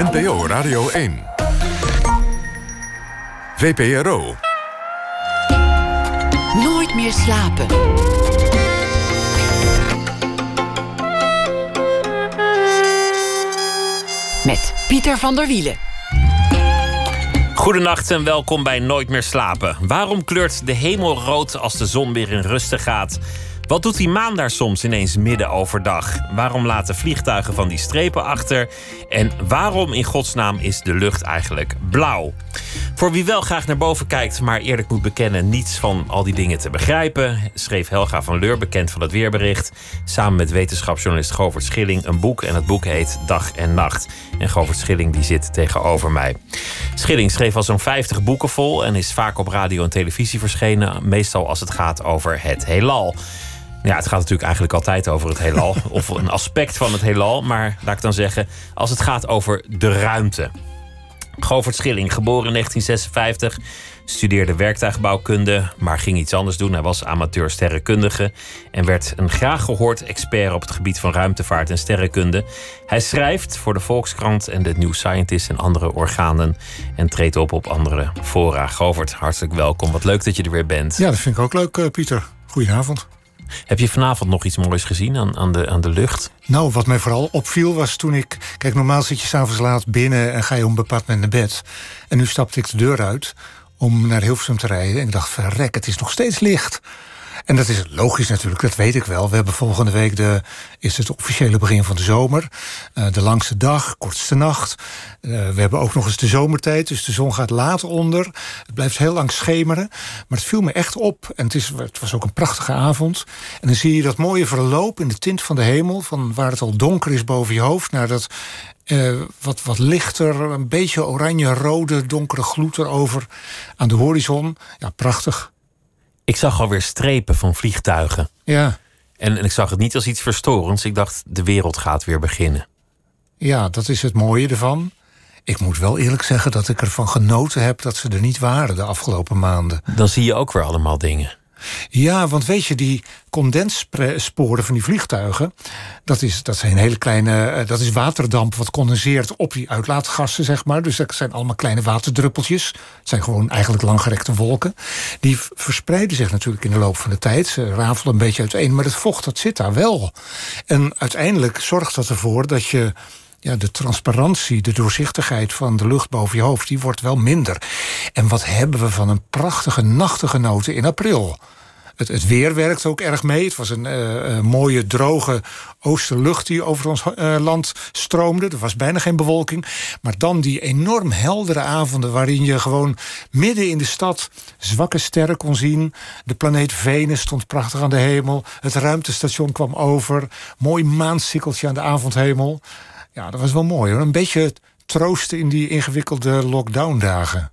NPO Radio 1. VPRO. Nooit meer slapen. Met Pieter van der Wielen. Goedenacht en welkom bij Nooit meer slapen. Waarom kleurt de hemel rood als de zon weer in rusten gaat? Wat doet die maan daar soms ineens midden overdag? Waarom laten vliegtuigen van die strepen achter? En waarom in godsnaam is de lucht eigenlijk blauw? Voor wie wel graag naar boven kijkt, maar eerlijk moet bekennen niets van al die dingen te begrijpen, schreef Helga van Leur, bekend van het weerbericht, samen met wetenschapsjournalist Govert Schilling een boek. En het boek heet Dag en Nacht. En Govert Schilling die zit tegenover mij. Schilling schreef al zo'n 50 boeken vol en is vaak op radio en televisie verschenen, meestal als het gaat over het heelal. Ja, het gaat natuurlijk eigenlijk altijd over het heelal. of een aspect van het heelal. Maar laat ik dan zeggen, als het gaat over de ruimte. Govert Schilling, geboren in 1956, studeerde werktuigbouwkunde, maar ging iets anders doen. Hij was amateur sterrenkundige en werd een graag gehoord expert op het gebied van ruimtevaart en sterrenkunde. Hij schrijft voor de Volkskrant en de New Scientist en andere organen en treedt op op andere fora. Govert, hartelijk welkom. Wat leuk dat je er weer bent. Ja, dat vind ik ook leuk, eh, Pieter. Goedenavond. Heb je vanavond nog iets moois gezien aan, aan, de, aan de lucht? Nou, wat mij vooral opviel was toen ik... Kijk, normaal zit je s'avonds laat binnen en ga je om met naar bed. En nu stapte ik de deur uit om naar Hilversum te rijden. En ik dacht, verrek, het is nog steeds licht. En dat is logisch natuurlijk, dat weet ik wel. We hebben volgende week de, is het officiële begin van de zomer. Uh, de langste dag, kortste nacht. Uh, we hebben ook nog eens de zomertijd, dus de zon gaat laat onder. Het blijft heel lang schemeren. Maar het viel me echt op. En het, is, het was ook een prachtige avond. En dan zie je dat mooie verloop in de tint van de hemel. Van waar het al donker is boven je hoofd, naar dat uh, wat, wat lichter, een beetje oranje-rode, donkere gloed erover aan de horizon. Ja, prachtig. Ik zag alweer strepen van vliegtuigen. Ja. En, en ik zag het niet als iets verstorends. Ik dacht, de wereld gaat weer beginnen. Ja, dat is het mooie ervan. Ik moet wel eerlijk zeggen dat ik ervan genoten heb dat ze er niet waren de afgelopen maanden. Dan zie je ook weer allemaal dingen. Ja, want weet je, die condenssporen van die vliegtuigen, dat is, dat zijn hele kleine, eh, dat is waterdamp wat condenseert op die uitlaatgassen, zeg maar. Dus dat zijn allemaal kleine waterdruppeltjes. Het zijn gewoon eigenlijk langgerekte wolken. Die verspreiden zich natuurlijk in de loop van de tijd. Ze rafelen een beetje uiteen, maar het vocht dat zit daar wel. En uiteindelijk zorgt dat ervoor dat je ja, de transparantie, de doorzichtigheid van de lucht boven je hoofd, die wordt wel minder. En wat hebben we van een prachtige nachtgenoten in april? Het, het, weer werkt ook erg mee. Het was een uh, mooie, droge oosterlucht die over ons uh, land stroomde. Er was bijna geen bewolking. Maar dan die enorm heldere avonden... waarin je gewoon midden in de stad zwakke sterren kon zien. De planeet Venus stond prachtig aan de hemel. Het ruimtestation kwam over. Mooi maansikkeltje aan de avondhemel. Ja, dat was wel mooi hoor. Een beetje troosten in die ingewikkelde lockdown-dagen.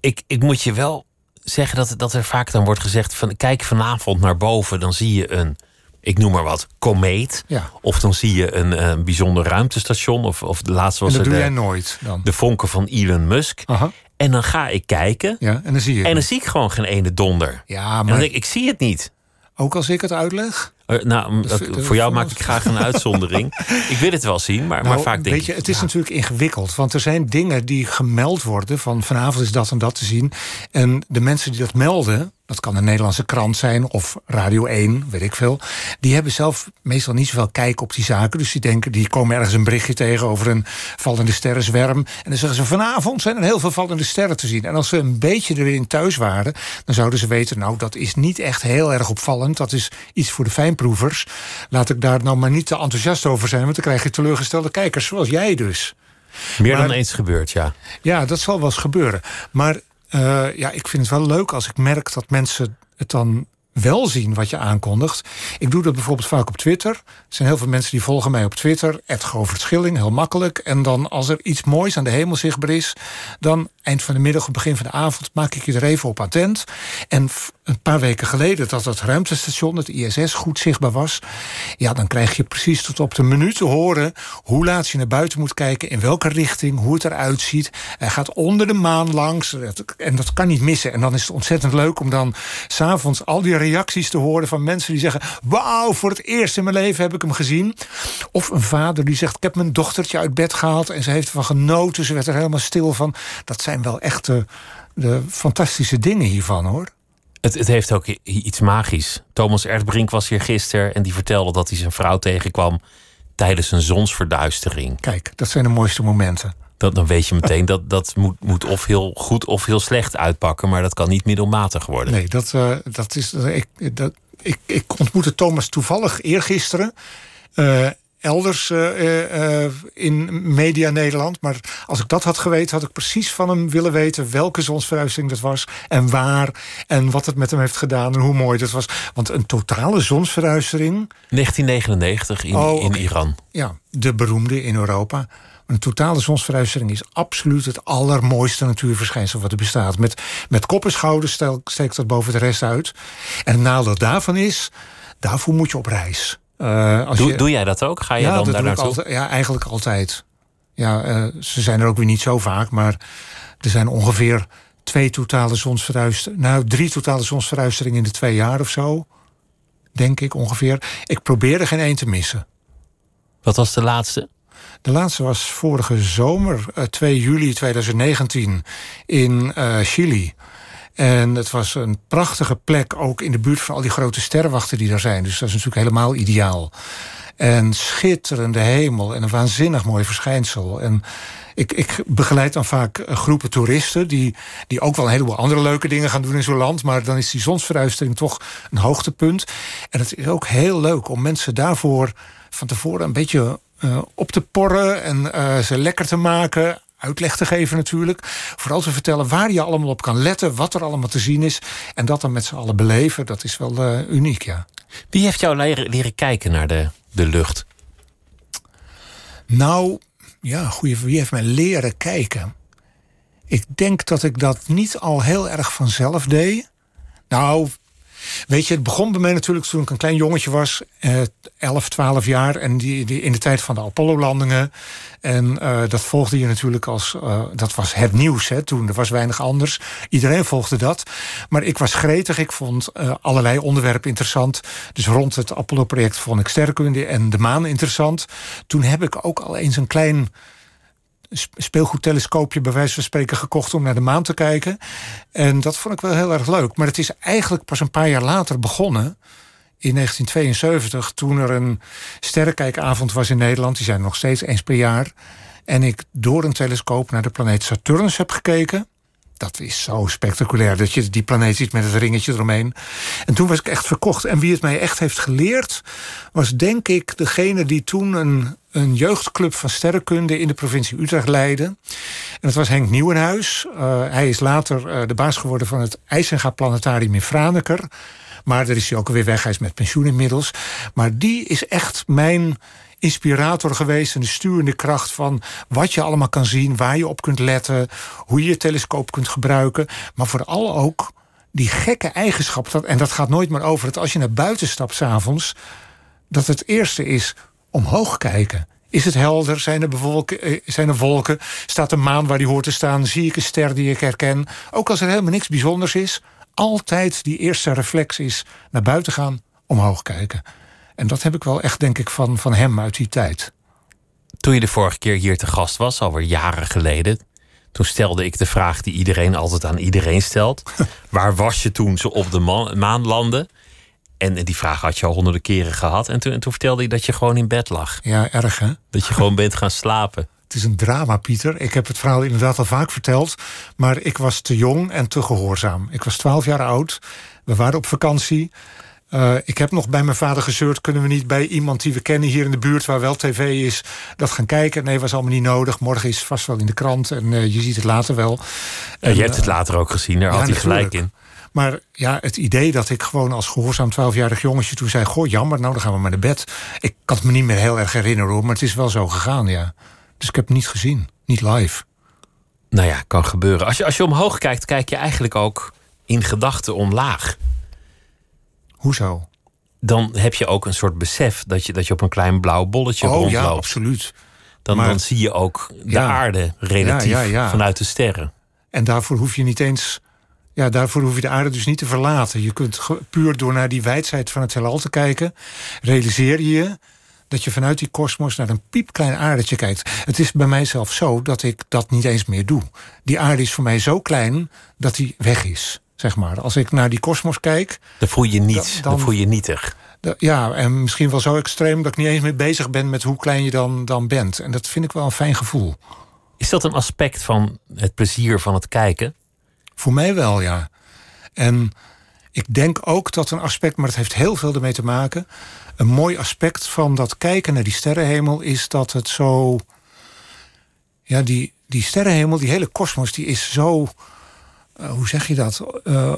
Ik, ik moet je wel zeggen dat, dat er vaak dan wordt gezegd: van kijk vanavond naar boven, dan zie je een, ik noem maar wat, komeet. Ja. Of dan zie je een, een bijzonder ruimtestation. Of, of de laatste was en dat er doe de, jij nooit dan? de vonken van Elon Musk. Aha. En dan ga ik kijken. Ja, en dan zie je. En dan zie ik gewoon geen ene donder. Ja, En dan maar denk ik, ik zie het niet. ook als ik het uitleg. Eh, nou, Dat voor jou maak ik graag een uitzondering. ik wil het wel zien, maar, maar Nou, vaak denk weet je, ik... het is ja, natuurlijk ingewikkeld. Want er zijn dingen die gemeld worden. Van vanavond is dat en dat te zien. En de mensen die dat melden. Dat kan een Nederlandse krant zijn of Radio 1, weet ik veel. Die hebben zelf meestal niet zoveel kijk op die zaken. Dus die denken, die komen ergens een berichtje tegen over een vallende sterrenzwerm. En dan zeggen ze, vanavond zijn er heel veel vallende sterren te zien. En als ze een beetje erin thuis waren, dan zouden ze weten, nou, dat is niet echt heel erg opvallend. Dat is iets voor de Laat ik daar nou maar niet te enthousiast over zijn, want dan krijg je teleurgestelde kijkers, zoals jij dus. meer maar- dan eens gebeurd, ja. Ja, dat zal wel eens gebeuren. Maar eh, ja, ik vind het wel leuk als ik merk dat mensen het dan wel zien wat je aankondigt. Ik doe dat bijvoorbeeld vaak op Twitter. Er zijn heel veel mensen die volgen mij op Twitter. Govert Schilling, heel makkelijk. En dan als er iets moois aan de hemel zichtbaar is... dan eind van de middag of begin van de avond maak ik je er even op attent. En een paar weken geleden dat het ruimtestation, het ISS, goed zichtbaar was. Ja, dan krijg je precies tot op de minuut te horen hoe laat je naar buiten moet kijken, in welke richting, hoe het eruit ziet. Hij gaat onder de maan langs en dat kan niet missen. En dan is het ontzettend leuk om dan s'avonds al die reacties te horen van mensen die zeggen: Wauw, voor het eerst in mijn leven heb ik hem gezien. Of een vader die zegt: Ik heb mijn dochtertje uit bed gehaald en ze heeft ervan genoten. Ze werd er helemaal stil van. Dat zijn wel echt de, de fantastische dingen hiervan hoor. Het, het, heeft ook iets magisch. Thomas Erdbrink was hier gisteren en die vertelde dat hij zijn vrouw tegenkwam tijdens een zonsverduistering. Kijk, dat zijn de mooiste momenten. Dat, dan weet je meteen dat dat moet, moet of heel goed of heel slecht uitpakken, maar dat kan niet middelmatig worden. Nee, dat, uh, dat is. Ik, dat, ik, ik ontmoette Thomas toevallig eergisteren. Uh, elders uh, uh, in Media Nederland. Maar als ik dat had geweten, had ik precies van hem willen weten welke zonsverhuizing dat was en waar en wat het met hem heeft gedaan en hoe mooi dat was. Want een totale zonsverhuizing. 1999 in, oh, in Iran. Ja, de beroemde in Europa. Een totale zonsverhuizing is absoluut het allermooiste natuurverschijnsel wat er bestaat. Met, met kop en schouders steekt dat boven de rest uit. En het nadeel daarvan is, daarvoor moet je op reis. Uh, als doe, je, doe jij dat ook? Ga je ja, dan daar altijd, ja, eigenlijk altijd. Ja, uh, ze zijn er ook weer niet zo vaak, maar er zijn ongeveer twee totale zonsverhuisteringen. Nou, drie totale zonsverhuisteringen in de twee jaar of zo. Denk ik ongeveer. Ik probeer er geen één te missen. Wat was de laatste? De laatste was vorige zomer, uh, 2 juli 2019, in Chili. En het was een prachtige plek, ook in de buurt van al die grote sterrenwachten die daar zijn. Dus dat is natuurlijk helemaal ideaal. En schitterende hemel en een waanzinnig mooi verschijnsel. En ik, ik begeleid dan vaak eh, groepen toeristen die, die ook wel een heleboel andere leuke dingen gaan doen in zo'n land. Maar dan is die zonsverduistering toch een hoogtepunt. En het is ook heel leuk om mensen daarvoor van tevoren een beetje uh, op te porren en uh, ze lekker te maken uitleg te geven natuurlijk. Vooral te vertellen waar je allemaal op kan letten, wat er allemaal te zien is. En dat dan met z'n allen beleven, dat is wel uh, uniek, ja. Wie heeft jou leren, leren kijken naar de, de lucht? Nou, ja, goeie, wie heeft mij leren kijken? Ik denk dat ik dat niet al heel erg vanzelf deed. Nou, Weet je, het begon bij mij natuurlijk toen ik een klein jongetje was, eh, 11, 12 jaar. En die, die, in de tijd van de Apollo-landingen. En uh, dat volgde je natuurlijk als. Uh, dat was het nieuws hè, toen. Er was weinig anders. Iedereen volgde dat. Maar ik was gretig. Ik vond uh, allerlei onderwerpen interessant. Dus rond het Apollo-project vond ik sterrenkunde en de maan interessant. Toen heb ik ook al eens een klein speelgoedtelescoopje bij wijze van spreken gekocht om naar de maan te kijken. En dat vond ik wel heel erg leuk. Maar het is eigenlijk pas een paar jaar later begonnen. In 1972, toen er een sterrenkijkavond was in Nederland. Die zijn nog steeds eens per jaar. En ik door een telescoop naar de planeet Saturnus heb gekeken. Dat is zo spectaculair dat je die planeet ziet met het ringetje eromheen. En toen was ik echt verkocht. En wie het mij echt heeft geleerd, was denk ik degene die toen een een jeugdclub van sterrenkunde in de provincie Utrecht leidde. En dat was Henk Nieuwenhuis. Uh, hij is later uh, de baas geworden van het IJsenga Planetarium in Franeker. Maar daar is hij ook alweer weg. Hij is met pensioen inmiddels. Maar die is echt mijn inspirator geweest en de sturende kracht van wat je allemaal kan zien, waar je op kunt letten, hoe je je telescoop kunt gebruiken, maar vooral ook die gekke eigenschap, dat, en dat gaat nooit meer over, dat als je naar buiten stapt s'avonds, dat het eerste is omhoog kijken. Is het helder? Zijn er, eh, zijn er wolken? Staat de maan waar die hoort te staan? Zie ik een ster die ik herken? Ook als er helemaal niks bijzonders is, altijd die eerste reflex is naar buiten gaan, omhoog kijken. En dat heb ik wel echt, denk ik, van, van hem uit die tijd. Toen je de vorige keer hier te gast was, alweer jaren geleden, toen stelde ik de vraag die iedereen altijd aan iedereen stelt: waar was je toen ze op de maan landden? En die vraag had je al honderden keren gehad. En toen, toen vertelde je dat je gewoon in bed lag. Ja, erg hè? Dat je gewoon bent gaan slapen. Het is een drama, Pieter. Ik heb het verhaal inderdaad al vaak verteld. Maar ik was te jong en te gehoorzaam. Ik was twaalf jaar oud. We waren op vakantie. Uh, ik heb nog bij mijn vader gezeurd... kunnen we niet bij iemand die we kennen hier in de buurt... waar wel tv is, dat gaan kijken? Nee, was allemaal niet nodig. Morgen is het vast wel in de krant en uh, je ziet het later wel. En, je hebt het later ook gezien, daar ja, had hij gelijk in. Maar ja, het idee dat ik gewoon als gehoorzaam 12-jarig jongetje toen zei: Goh, jammer, nou dan gaan we maar naar bed. Ik kan het me niet meer heel erg herinneren hoor, maar het is wel zo gegaan, ja. Dus ik heb het niet gezien, niet live. Nou ja, kan gebeuren. Als je, als je omhoog kijkt, kijk je eigenlijk ook in gedachten omlaag. Hoezo? Dan heb je ook een soort besef dat je, dat je op een klein blauw bolletje oh rondloopt. ja, absoluut. Dan, Maar- dan zie je ook de Ja. aarde relatief Ja, ja, ja. vanuit de sterren. En daarvoor hoef je niet eens. Ja, daarvoor hoef je de aarde dus niet te verlaten. Je kunt puur door naar die wijdheid van het heelal te kijken, realiseer je dat je vanuit die kosmos naar een piepklein aardetje kijkt. Het is bij mij zelf zo dat ik dat niet eens meer doe. Die aarde is voor mij zo klein dat die weg is. Zeg maar. Als ik naar die kosmos kijk, Dan voel je niets. Da- Dan, dan- voel je nietig. ja, en misschien wel zo extreem dat ik niet eens meer bezig ben met hoe klein je dan, dan bent. En dat vind ik wel een fijn gevoel. Is dat een aspect van het plezier van het kijken? Voor mij wel, ja. En ik denk ook dat een aspect, maar het heeft heel veel ermee te maken. Een mooi aspect van dat kijken naar die sterrenhemel is dat het zo. Ja, die, die sterrenhemel, die hele kosmos, die is zo. Eh, hoe zeg je dat? Eh,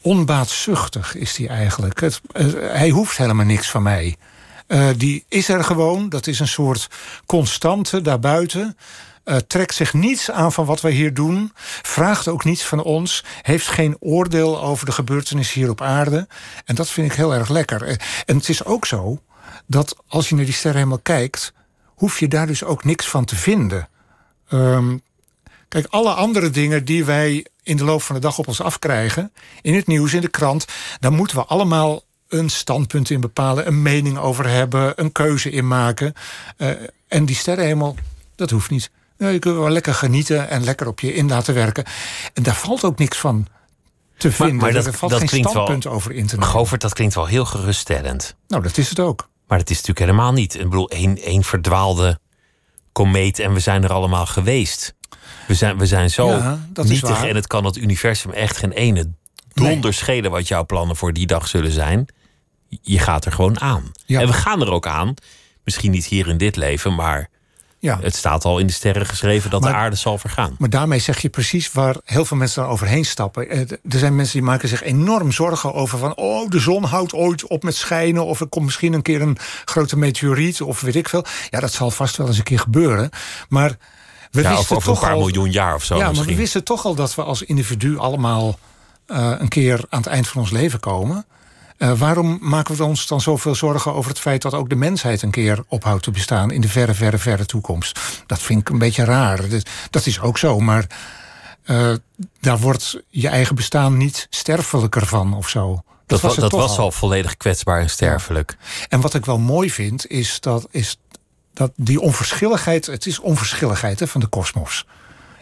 onbaatzuchtig is die eigenlijk. Het, eh, hij hoeft helemaal niks van mij. Die is er gewoon. Dat is een soort constante daarbuiten. Eh, trekt zich niets aan van wat wij hier doen. Vraagt ook niets van ons. Heeft geen oordeel over de gebeurtenissen hier op aarde. En dat vind ik heel erg lekker. En het is ook zo dat als je naar die sterrenhemel kijkt, hoef je daar dus ook niks van te vinden. Ehm, kijk, alle andere dingen die wij in de loop van de dag op ons afkrijgen, in het nieuws, in de krant, daar moeten we allemaal een standpunt in bepalen, een mening over hebben, een keuze in maken. Eh, en die sterrenhemel, dat hoeft niet. Ja, je kunt wel lekker genieten en lekker op je in laten werken. En daar valt ook niks van te vinden. maar dat- er valt dat geen klinkt wel- standpunt over in te nemen. Govert, dat klinkt wel heel geruststellend. Nou, dat is het ook. Maar dat is natuurlijk helemaal niet. Ik bedoel, één, één verdwaalde komeet en we zijn er allemaal geweest. We zijn, we zijn zo Ja, dat is nietig waar. en het kan het universum echt geen ene donder schelen wat jouw plannen voor die dag zullen zijn. Je gaat er gewoon aan. Ja. En we gaan er ook aan. Misschien niet hier in dit leven, maar Ja. het staat al in de sterren geschreven dat de aarde zal vergaan. Maar daarmee zeg je precies waar heel veel mensen dan overheen stappen. Eh, Er zijn mensen die maken zich enorm zorgen over van... oh, de zon houdt ooit op met schijnen... of er komt misschien een keer een grote meteoriet of weet ik veel. Ja, dat zal vast wel eens een keer gebeuren. Maar we Ja, wisten of over een paar al... miljoen jaar of zo ja, maar we wisten toch al dat we als individu allemaal... eh, een keer aan het eind van ons leven komen... Eh, waarom maken we ons dan zoveel zorgen over het feit dat ook de mensheid een keer ophoudt te bestaan in de verre, verre, verre toekomst? Dat vind ik een beetje raar. Dat, dat is ook zo, maar eh, daar wordt je eigen bestaan niet sterfelijker van of zo. Dat, was, het dat was al volledig kwetsbaar en sterfelijk. En wat ik wel mooi vind, is dat, is dat die onverschilligheid, het is onverschilligheid hè, van de kosmos.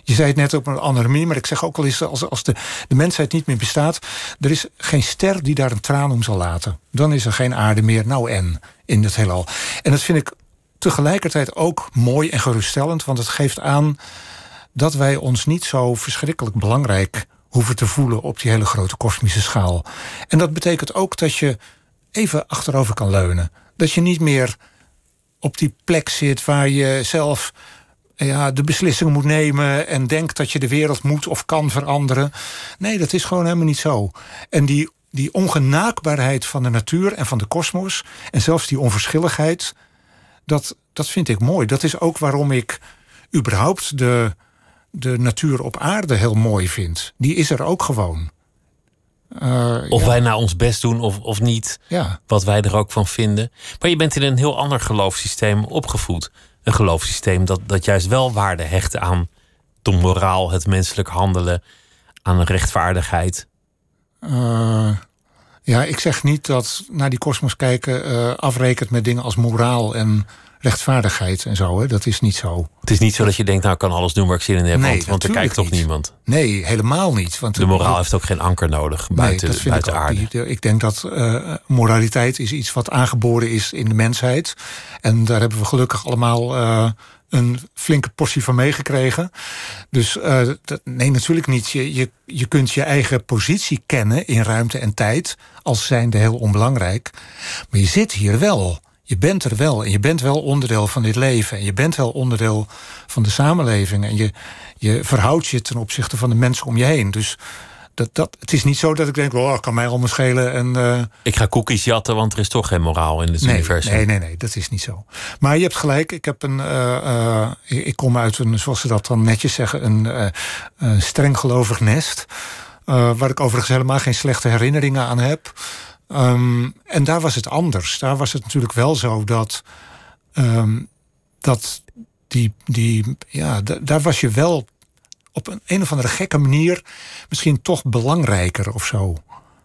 Je zei het net op een andere manier, maar ik zeg ook al eens, als, als de, de mensheid niet meer bestaat, er is geen ster die daar een traan om zal laten. Dan is er geen aarde meer, nou en, in het heelal. En dat vind ik tegelijkertijd ook mooi en geruststellend, want het geeft aan dat wij ons niet zo verschrikkelijk belangrijk hoeven te voelen op die hele grote kosmische schaal. En dat betekent ook dat je even achterover kan leunen. Dat je niet meer op die plek zit waar je zelf ja, de beslissingen moet nemen en denkt dat je de wereld moet of kan veranderen. Nee, dat is gewoon helemaal niet zo. En die, die ongenaakbaarheid van de natuur en van de kosmos, en zelfs die onverschilligheid, dat, dat vind ik mooi. Dat is ook waarom ik überhaupt de, de natuur op aarde heel mooi vind. Die is er ook gewoon. Eh, Of ja, wij nou ons best doen of, of niet. ja. wat wij er ook van vinden. Maar je bent in een heel ander geloofssysteem opgevoed. Een geloofssysteem dat, dat juist wel waarde hecht aan de moraal, het menselijk handelen, aan rechtvaardigheid. Eh, ja, ik zeg niet dat naar die kosmos kijken eh, afrekent met dingen als moraal en rechtvaardigheid en zo. Hè. Dat is niet zo. Het is niet zo dat je denkt, nou ik kan alles doen waar ik zin in heb, Nee, want, want er kijkt toch niet. niemand. Nee, helemaal niet. Want De moraal heeft ook geen anker nodig Nee, buiten, dat vind buiten ik aarde. De- ik denk dat eh, moraliteit is iets wat aangeboren is in de mensheid. En daar hebben we gelukkig allemaal eh, een flinke portie van meegekregen. Dus eh, dat, nee, natuurlijk niet. Je, je, je kunt je eigen positie kennen in ruimte en tijd als zijnde heel onbelangrijk. Maar je zit hier wel. Je bent er wel en je bent wel onderdeel van dit leven. En je bent wel onderdeel van de samenleving. En je, je verhoudt je ten opzichte van de mensen om je heen. Dus dat, dat, het is niet zo dat ik denk, oh, kan mij allemaal schelen. En, uh, ik ga cookies jatten, want er is toch geen moraal in het nee, universum. Nee, nee, nee, dat is niet zo. Maar je hebt gelijk, ik, heb een, uh, ik kom uit een, zoals ze dat dan netjes zeggen, een, een streng gelovig nest. waar ik overigens helemaal geen slechte herinneringen aan heb. Um, en daar was het anders. Daar was het natuurlijk wel zo dat, um, dat die, die, ja, daar was je wel op een, een of andere gekke manier misschien toch belangrijker of zo.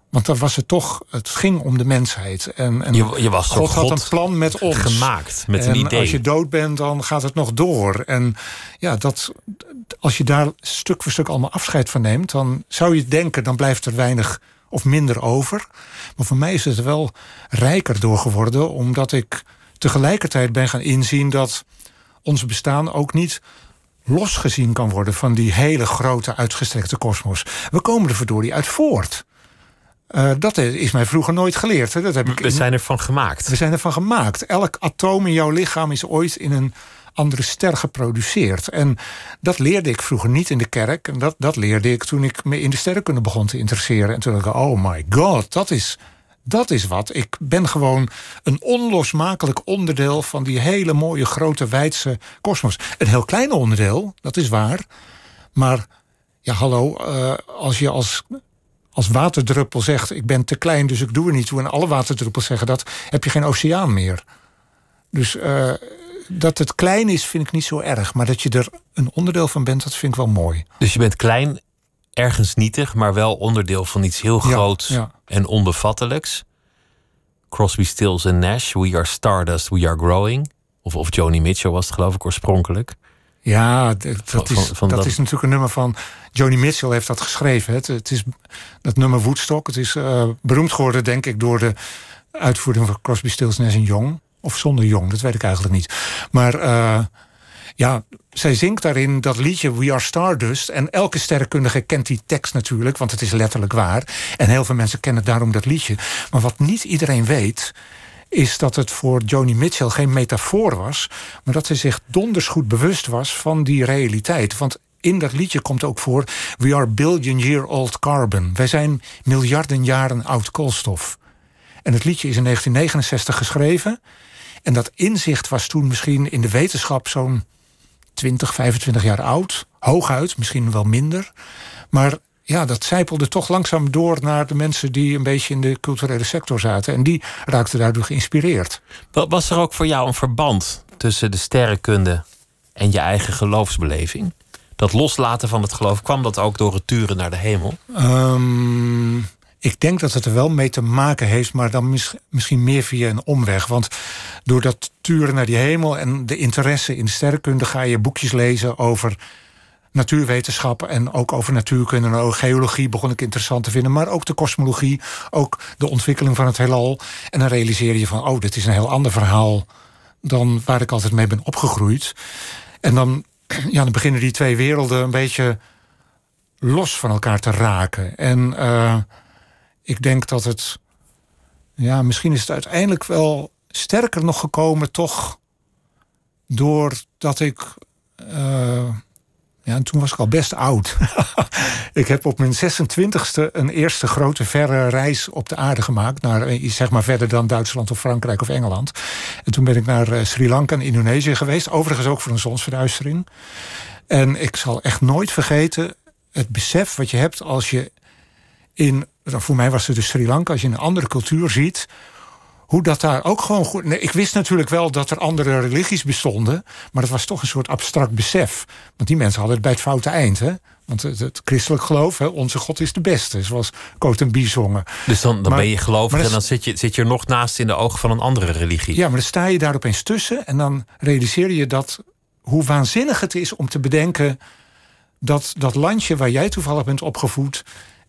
Want dan was het toch, het ging om de mensheid. En, en je, je was God, God had een plan met ons. Gemaakt, met en een idee. Als je dood bent, dan gaat het nog door. En ja, dat, als je daar stuk voor stuk allemaal afscheid van neemt, dan zou je denken, dan blijft er weinig of minder over. Maar voor mij is het er wel rijker door geworden, omdat ik tegelijkertijd ben gaan inzien dat ons bestaan ook niet losgezien kan worden van die hele grote uitgestrekte kosmos. We komen er verdorie uit voort. Uh, dat is mij vroeger nooit geleerd. Hè. Dat heb ik we zijn ervan gemaakt. We zijn ervan gemaakt. Elk atoom in jouw lichaam is ooit in een andere ster geproduceerd. En dat leerde ik vroeger niet in de kerk. En dat, dat leerde ik toen ik me in de sterrenkunde begon te interesseren. En toen dacht ik, oh my god, dat is dat is wat. Ik ben gewoon een onlosmakelijk onderdeel van die hele mooie grote wijdse kosmos. Een heel klein onderdeel, dat is waar. Maar ja, hallo, uh, als je als, als waterdruppel zegt: Ik ben te klein, dus ik doe er niet toe. En alle waterdruppels zeggen dat, heb je geen oceaan meer. Dus uh, dat het klein is, vind ik niet zo erg. Maar dat je er een onderdeel van bent, dat vind ik wel mooi. Dus je bent klein ergens nietig, maar wel onderdeel van iets heel groots ja, ja. en onbevattelijks. Crosby, Stills en Nash, We Are Stardust, We Are Growing. Of, of Joni Mitchell was het geloof ik oorspronkelijk. Ja, dat, van, is, van dat, dat, is natuurlijk een nummer van... Joni Mitchell heeft dat geschreven. Het, het is dat nummer Woodstock. Het is uh, beroemd geworden, denk ik, door de uitvoering van Crosby, Stills, Nash en Young. Of zonder Young, dat weet ik eigenlijk niet. Maar... Uh, ja, zij zingt daarin dat liedje We Are Stardust. En elke sterrenkundige kent die tekst natuurlijk, want het is letterlijk waar. En heel veel mensen kennen daarom dat liedje. Maar wat niet iedereen weet, is dat het voor Joni Mitchell geen metafoor was, maar dat ze zich donders goed bewust was van die realiteit. Want in dat liedje komt ook voor: We are billion year old carbon. Wij zijn miljarden jaren oud koolstof. En het liedje is in 1969 geschreven. En dat inzicht was toen misschien in de wetenschap zo'n 20, 25 jaar oud. Hooguit, misschien wel minder. Maar ja, dat zijpelde toch langzaam door naar de mensen die een beetje in de culturele sector zaten. En die raakten daardoor geïnspireerd. Was er ook voor jou een verband tussen de sterrenkunde en je eigen geloofsbeleving? Dat loslaten van het geloof, kwam dat ook door het turen naar de hemel? Um, ik denk dat het er wel mee te maken heeft, maar dan mis, misschien meer via een omweg. Want door dat turen naar die hemel en de interesse in sterrenkunde ga je boekjes lezen over natuurwetenschappen en ook over natuurkunde en ook geologie begon ik interessant te vinden, maar ook de kosmologie, ook de ontwikkeling van het heelal. En dan realiseer je van, oh, dit is een heel ander verhaal dan waar ik altijd mee ben opgegroeid. En dan, ja, dan beginnen die twee werelden een beetje los van elkaar te raken. En uh, ik denk dat het. Ja, misschien is het uiteindelijk wel sterker nog gekomen, toch. Doordat ik. Uh, ja, en toen was ik al best oud. ik heb op mijn 26e een eerste grote verre reis op de aarde gemaakt. Naar, eh, zeg maar verder dan Duitsland of Frankrijk of Engeland. En toen ben ik naar eh, Sri Lanka en Indonesië geweest. Overigens ook voor een zonsverduistering. En ik zal echt nooit vergeten het besef wat je hebt als je in, voor mij was het dus Sri Lanka, als je een andere cultuur ziet, hoe dat daar ook gewoon goed. Nee, ik wist natuurlijk wel dat er andere religies bestonden, maar dat was toch een soort abstract besef. Want die mensen hadden het bij het foute eind. Hè? Want het, het christelijk geloof, hè, onze God is de beste, zoals Bie zongen. Dus dan, dan ben je gelovig en dan zit je, zit je er nog naast in de ogen van een andere religie. Ja, maar dan sta je daar opeens tussen en dan realiseer je dat hoe waanzinnig het is om te bedenken dat dat landje waar jij toevallig bent opgevoed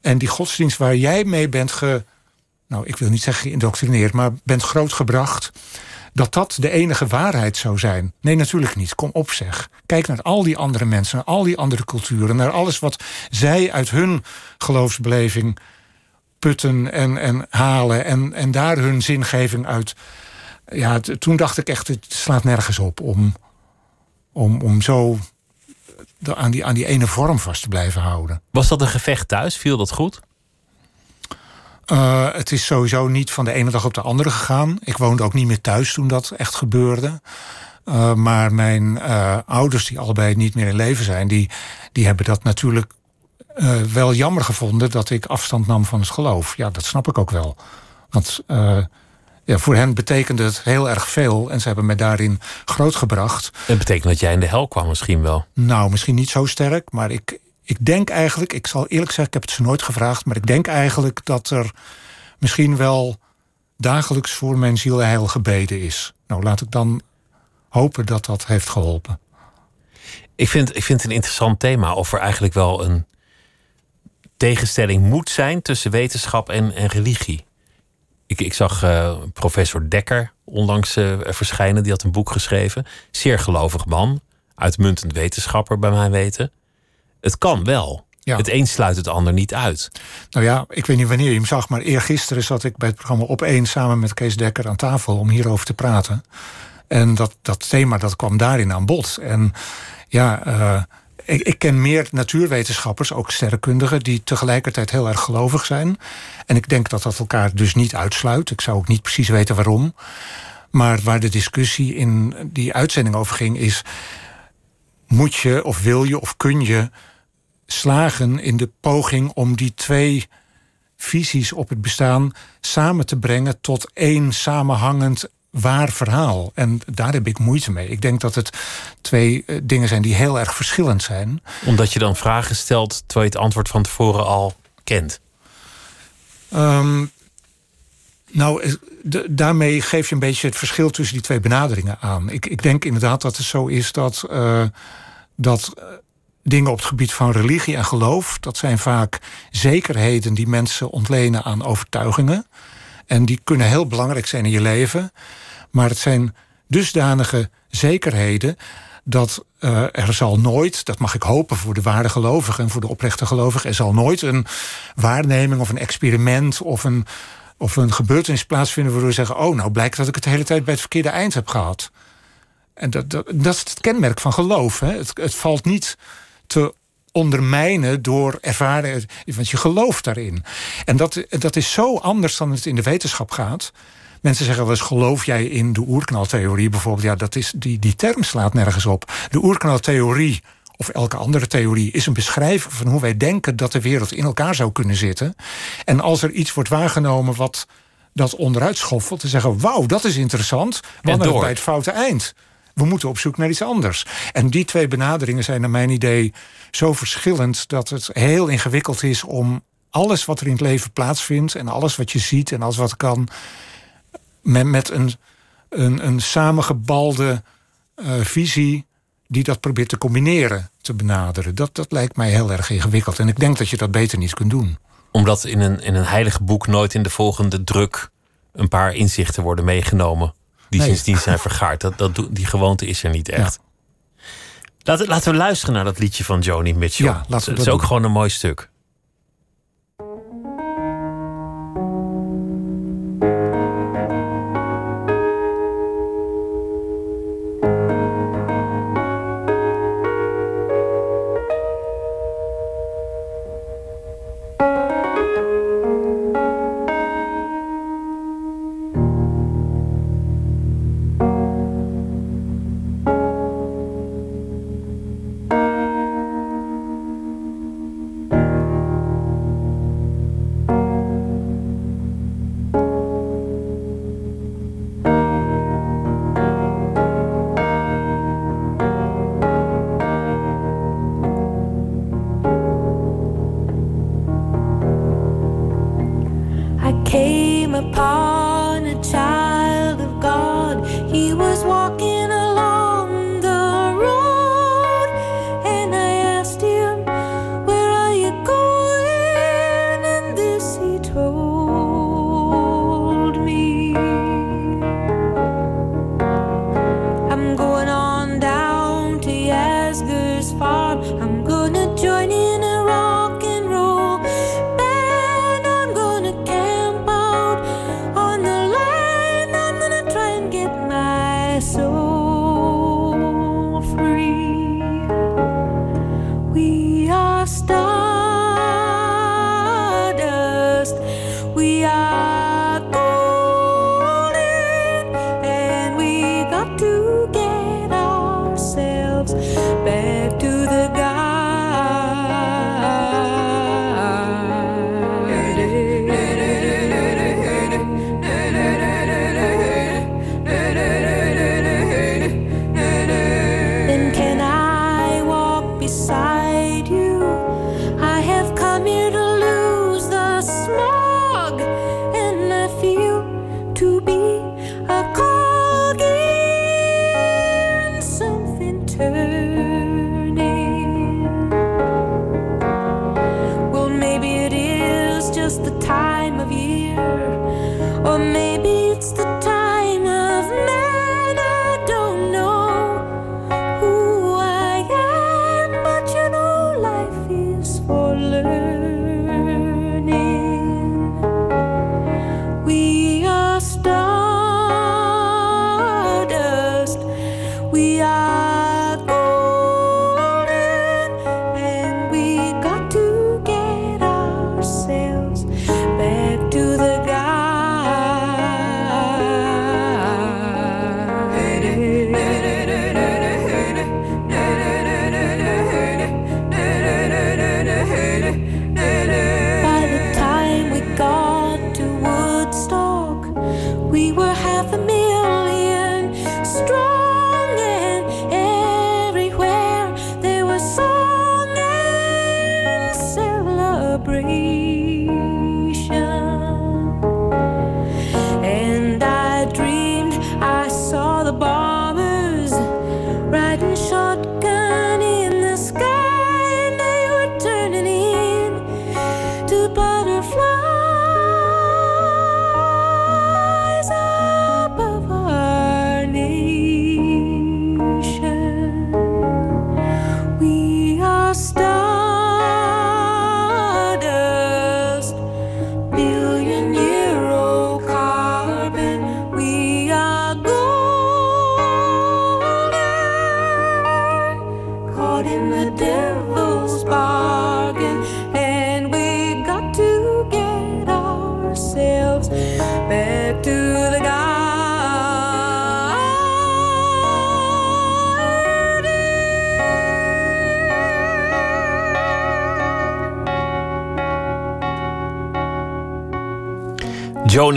en die godsdienst waar jij mee bent ge. Nou, ik wil niet zeggen geïndoctrineerd, maar bent grootgebracht. Dat dat de enige waarheid zou zijn. Nee, natuurlijk niet. Kom op, zeg. Kijk naar al die andere mensen, naar al die andere culturen, naar alles wat zij uit hun geloofsbeleving putten en, en halen. En, en daar hun zingeving uit. Ja, toen dacht ik echt, het slaat nergens op om, om, om zo aan die, aan die ene vorm vast te blijven houden. Was dat een gevecht thuis? Viel dat goed? Uh, het is sowieso niet van de ene dag op de andere gegaan. Ik woonde ook niet meer thuis toen dat echt gebeurde. Uh, maar mijn uh, ouders, die allebei niet meer in leven zijn, die, die hebben dat natuurlijk wel jammer gevonden dat ik afstand nam van het geloof. Ja, dat snap ik ook wel. Want ja, voor hen betekende het heel erg veel en ze hebben mij daarin grootgebracht. Het betekent dat jij in de hel kwam misschien wel? Nou, misschien niet zo sterk, maar ik, ik denk eigenlijk, ik zal eerlijk zeggen, ik heb het ze nooit gevraagd, maar ik denk eigenlijk dat er misschien wel dagelijks voor mijn ziel heil gebeden is. Nou, laat ik dan hopen dat dat heeft geholpen. Ik vind, ik vind het een interessant thema of er eigenlijk wel een tegenstelling moet zijn tussen wetenschap en, en religie. Ik, ik zag uh, professor Dekker onlangs uh, verschijnen. Die had een boek geschreven. Zeer gelovig man. Uitmuntend wetenschapper, bij mij weten. Het kan wel. Ja. Het een sluit het ander niet uit. Nou ja, ik weet niet wanneer je hem zag, maar eergisteren zat ik bij het programma Op 1 samen met Kees Dekker aan tafel om hierover te praten. En dat, dat thema dat kwam daarin aan bod. En ja, uh, ik, ken meer natuurwetenschappers, ook sterrenkundigen, die tegelijkertijd heel erg gelovig zijn. En ik denk dat dat elkaar dus niet uitsluit. Ik zou ook niet precies weten waarom. Maar waar de discussie in die uitzending over ging, is: moet je of wil je of kun je slagen in de poging om die twee visies op het bestaan samen te brengen tot één samenhangend waar verhaal. En daar heb ik moeite mee. Ik denk dat het twee eh, dingen zijn die heel erg verschillend zijn. Omdat je dan vragen stelt terwijl je het antwoord van tevoren al kent. Um, nou, eh, daarmee geef je een beetje het verschil tussen die twee benaderingen aan. Ik, ik denk inderdaad dat het zo is dat, uh, dat dingen op het gebied van religie en geloof, dat zijn vaak zekerheden die mensen ontlenen aan overtuigingen. En die kunnen heel belangrijk zijn in je leven. Maar het zijn dusdanige zekerheden dat uh, er zal nooit, dat mag ik hopen voor de ware gelovigen en voor de oprechte gelovigen, er zal nooit een waarneming of een experiment of een, of een gebeurtenis plaatsvinden waardoor we zeggen: Oh, nou blijkt dat ik het de hele tijd bij het verkeerde eind heb gehad. En dat, dat, dat is het kenmerk van geloof. Hè? Het, het valt niet te ondermijnen door ervaren, want je gelooft daarin. En dat, dat is zo anders dan het in de wetenschap gaat. Mensen zeggen wel eens: geloof jij in de oerknaltheorie bijvoorbeeld? Ja, dat is, die, die term slaat nergens op. De oerknaltheorie of elke andere theorie is een beschrijving van hoe wij denken dat de wereld in elkaar zou kunnen zitten. En als er iets wordt waargenomen wat dat onderuit schoffelt, te zeggen: wauw, dat is interessant, wanneer bij het foute eind. We moeten op zoek naar iets anders. En die twee benaderingen zijn naar mijn idee zo verschillend dat het heel ingewikkeld is om alles wat er in het leven plaatsvindt en alles wat je ziet en alles wat kan, met, met een, een, een samengebalde uh, visie die dat probeert te combineren, te benaderen. Dat, dat lijkt mij heel erg ingewikkeld. En ik denk dat je dat beter niet kunt doen. Omdat in een, in een heilige boek nooit in de volgende druk een paar inzichten worden meegenomen. Die nee. sindsdien zijn vergaard. Dat, dat, die gewoonte is er niet echt. Ja. Laten, laten we luisteren naar dat liedje van Joni Mitchell. Ja, laten we het is ook gewoon een mooi stuk. apart.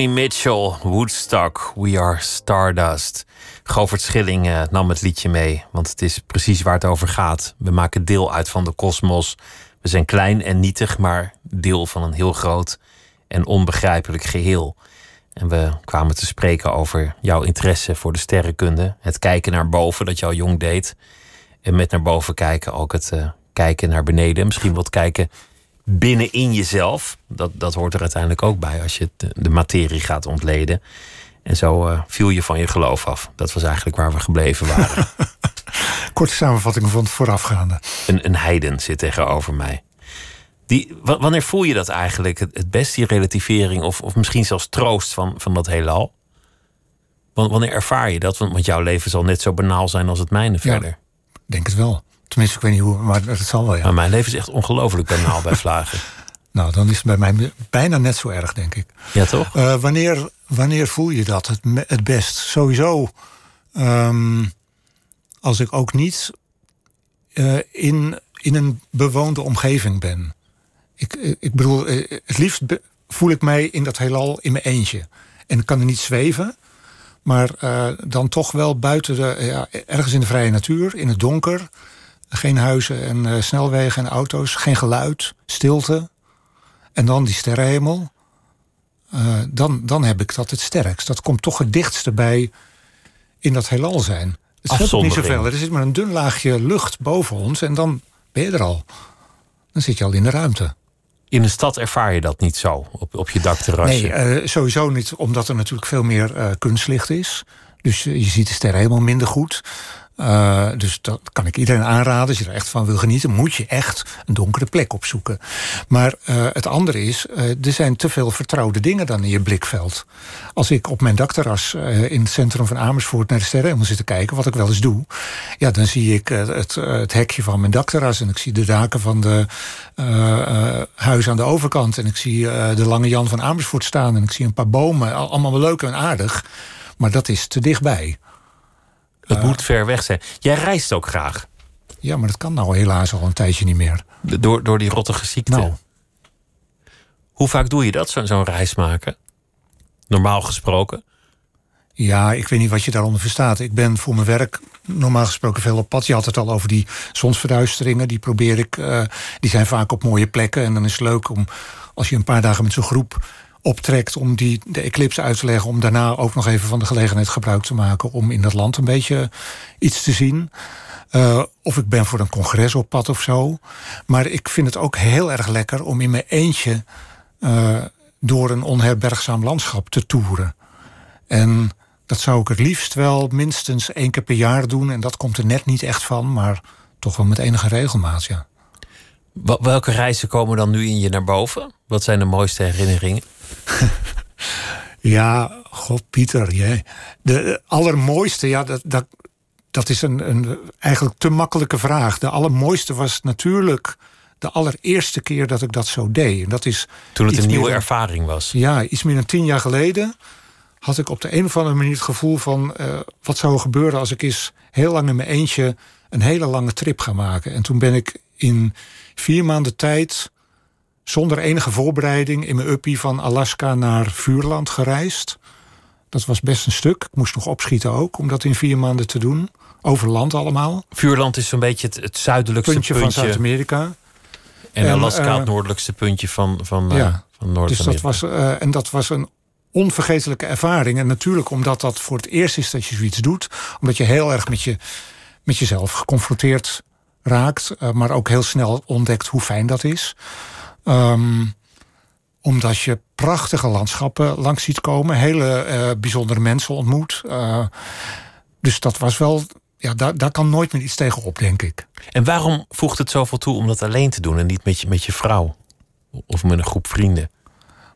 Mitchell, Woodstock, We Are Stardust. Govert Schilling eh, nam het liedje mee, want het is precies waar het over gaat. We maken deel uit van de kosmos. We zijn klein en nietig, maar deel van een heel groot en onbegrijpelijk geheel. En we kwamen te spreken over jouw interesse voor de sterrenkunde. Het kijken naar boven, dat je jong deed. En met naar boven kijken ook het eh, kijken naar beneden. Misschien wat kijken binnenin jezelf. Dat, dat hoort er uiteindelijk ook bij als je de, de materie gaat ontleden. En zo eh, viel je van je geloof af. Dat was eigenlijk waar we gebleven waren. Korte samenvatting van het voorafgaande. een, een heiden zit tegenover mij. Die, wa- wanneer voel je dat eigenlijk het, het best, die relativering... Of, of misschien zelfs troost van, van dat heelal? Wan- Wanneer ervaar je dat? Want, want jouw leven zal net zo banaal zijn als het mijne verder. Ik denk het wel. Tenminste, ik weet niet hoe, maar het zal wel, ja. Maar mijn leven is echt ongelooflijk banaal bij vlagen. Nou, dan is het bij mij bijna net zo erg, denk ik. Ja, toch? Eh, wanneer, wanneer voel je dat het, het best? Sowieso, ehm, als ik ook niet eh, in, in een bewoonde omgeving ben. Ik, eh, ik bedoel, het liefst voel ik mij in dat heelal in mijn eentje. En ik kan er niet zweven, maar dan toch wel buiten de, ja, ergens in de vrije natuur, in het donker. Geen huizen en eh, snelwegen en auto's, geen geluid, stilte. En dan die sterrenhemel. Eh, dan, dan heb ik dat het sterkst. Dat komt toch het dichtste bij in dat heelal zijn. Het scheelt ook niet zoveel. Er zit maar een dun laagje lucht boven ons en dan ben je er al. Dan zit je al in de ruimte. In een stad ervaar je dat niet zo, op, op je dakterrasje. Nee, eh, sowieso niet, omdat er natuurlijk veel meer kunstlicht is. Dus je ziet de sterren helemaal minder goed. Eh, dus dat kan ik iedereen aanraden. Als je er echt van wil genieten, moet je echt een donkere plek opzoeken. Maar eh, het andere is, eh, er zijn te veel vertrouwde dingen dan in je blikveld. Als ik op mijn dakterras in het centrum van Amersfoort naar de sterrenhemel zit te kijken, wat ik wel eens doe, ja, dan zie ik het, het hekje van mijn dakterras en ik zie de daken van de huizen aan de overkant en ik zie de Lange Jan van Amersfoort staan en ik zie een paar bomen, Al- allemaal leuk en aardig, maar dat is te dichtbij. Het moet ver weg zijn. Jij reist ook graag. Ja, maar dat kan nou helaas al een tijdje niet meer. Door, door die rottige ziekte. Nou. Hoe vaak doe je dat, zo- zo'n reis maken? Normaal gesproken. Ja, ik weet niet wat je daaronder verstaat. Ik ben voor mijn werk normaal gesproken veel op pad. Je had het al over die zonsverduisteringen. Die probeer ik. eh, die zijn vaak op mooie plekken. En dan is het leuk om als je een paar dagen met zo'n groep optrekt om die, de eclipse uit te leggen. Om daarna ook nog even van de gelegenheid gebruik te maken om in dat land een beetje iets te zien. Eh, of ik ben voor een congres op pad of zo. Maar ik vind het ook heel erg lekker om in mijn eentje eh, door een onherbergzaam landschap te toeren. En dat zou ik het liefst wel minstens één keer per jaar doen. En dat komt er net niet echt van, maar toch wel met enige regelmaat, ja. Welke reizen komen dan nu in je naar boven? Wat zijn de mooiste herinneringen? Ja, god Pieter, jij. De allermooiste, ja, dat, dat, dat is een, een eigenlijk te makkelijke vraag. De allermooiste was natuurlijk de allereerste keer dat ik dat zo deed. En dat is Toen het een nieuwe dan- ervaring was. Ja, iets meer dan tien jaar geleden had ik op de een of andere manier het gevoel van... eh, wat zou er gebeuren als ik eens heel lang in mijn eentje... een hele lange trip ga maken. En toen ben ik in vier maanden tijd... zonder enige voorbereiding in mijn uppie van Alaska naar Vuurland gereisd. Dat was best een stuk. Ik moest nog opschieten ook, om dat in vier maanden te doen. Over land allemaal. Vuurland is zo'n beetje het, het zuidelijkste Puntje, puntje. van Zuid-Amerika. en En, Alaska eh, het noordelijkste puntje van, van, eh, Ja, van Noord-Amerika. Dus dat was, eh, en dat was een onvergetelijke ervaring. En natuurlijk omdat dat voor het eerst is dat je zoiets doet. Omdat je heel erg met, je, met jezelf geconfronteerd raakt. maar ook heel snel ontdekt hoe fijn dat is. Ehm, omdat je prachtige landschappen langs ziet komen. Hele eh, bijzondere mensen ontmoet. Eh, dus dat was wel... Ja, daar, daar kan nooit meer iets tegen op, denk ik. En waarom voegt het zoveel toe om dat alleen te doen en niet met je, met je vrouw? Of met een groep vrienden?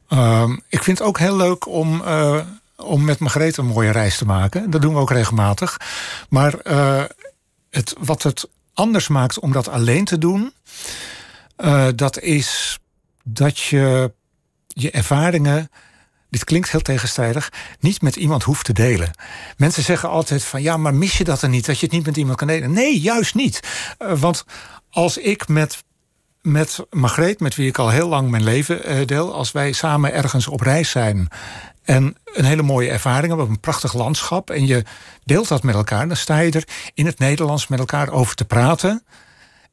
Ehm, ik vind het ook heel leuk om, eh, om met Margrethe een mooie reis te maken. Dat doen we ook regelmatig. Maar het, wat het anders maakt om dat alleen te doen, eh, dat is dat je je ervaringen, dit klinkt heel tegenstrijdig, niet met iemand hoeft te delen. Mensen zeggen altijd van ja, maar mis je dat er niet, dat je het niet met iemand kan delen? Nee, juist niet. Eh, want als ik met met Margreet, met wie ik al heel lang mijn leven eh, deel, als wij samen ergens op reis zijn en een hele mooie ervaring hebben, een prachtig landschap, en je deelt dat met elkaar, dan sta je er in het Nederlands met elkaar over te praten.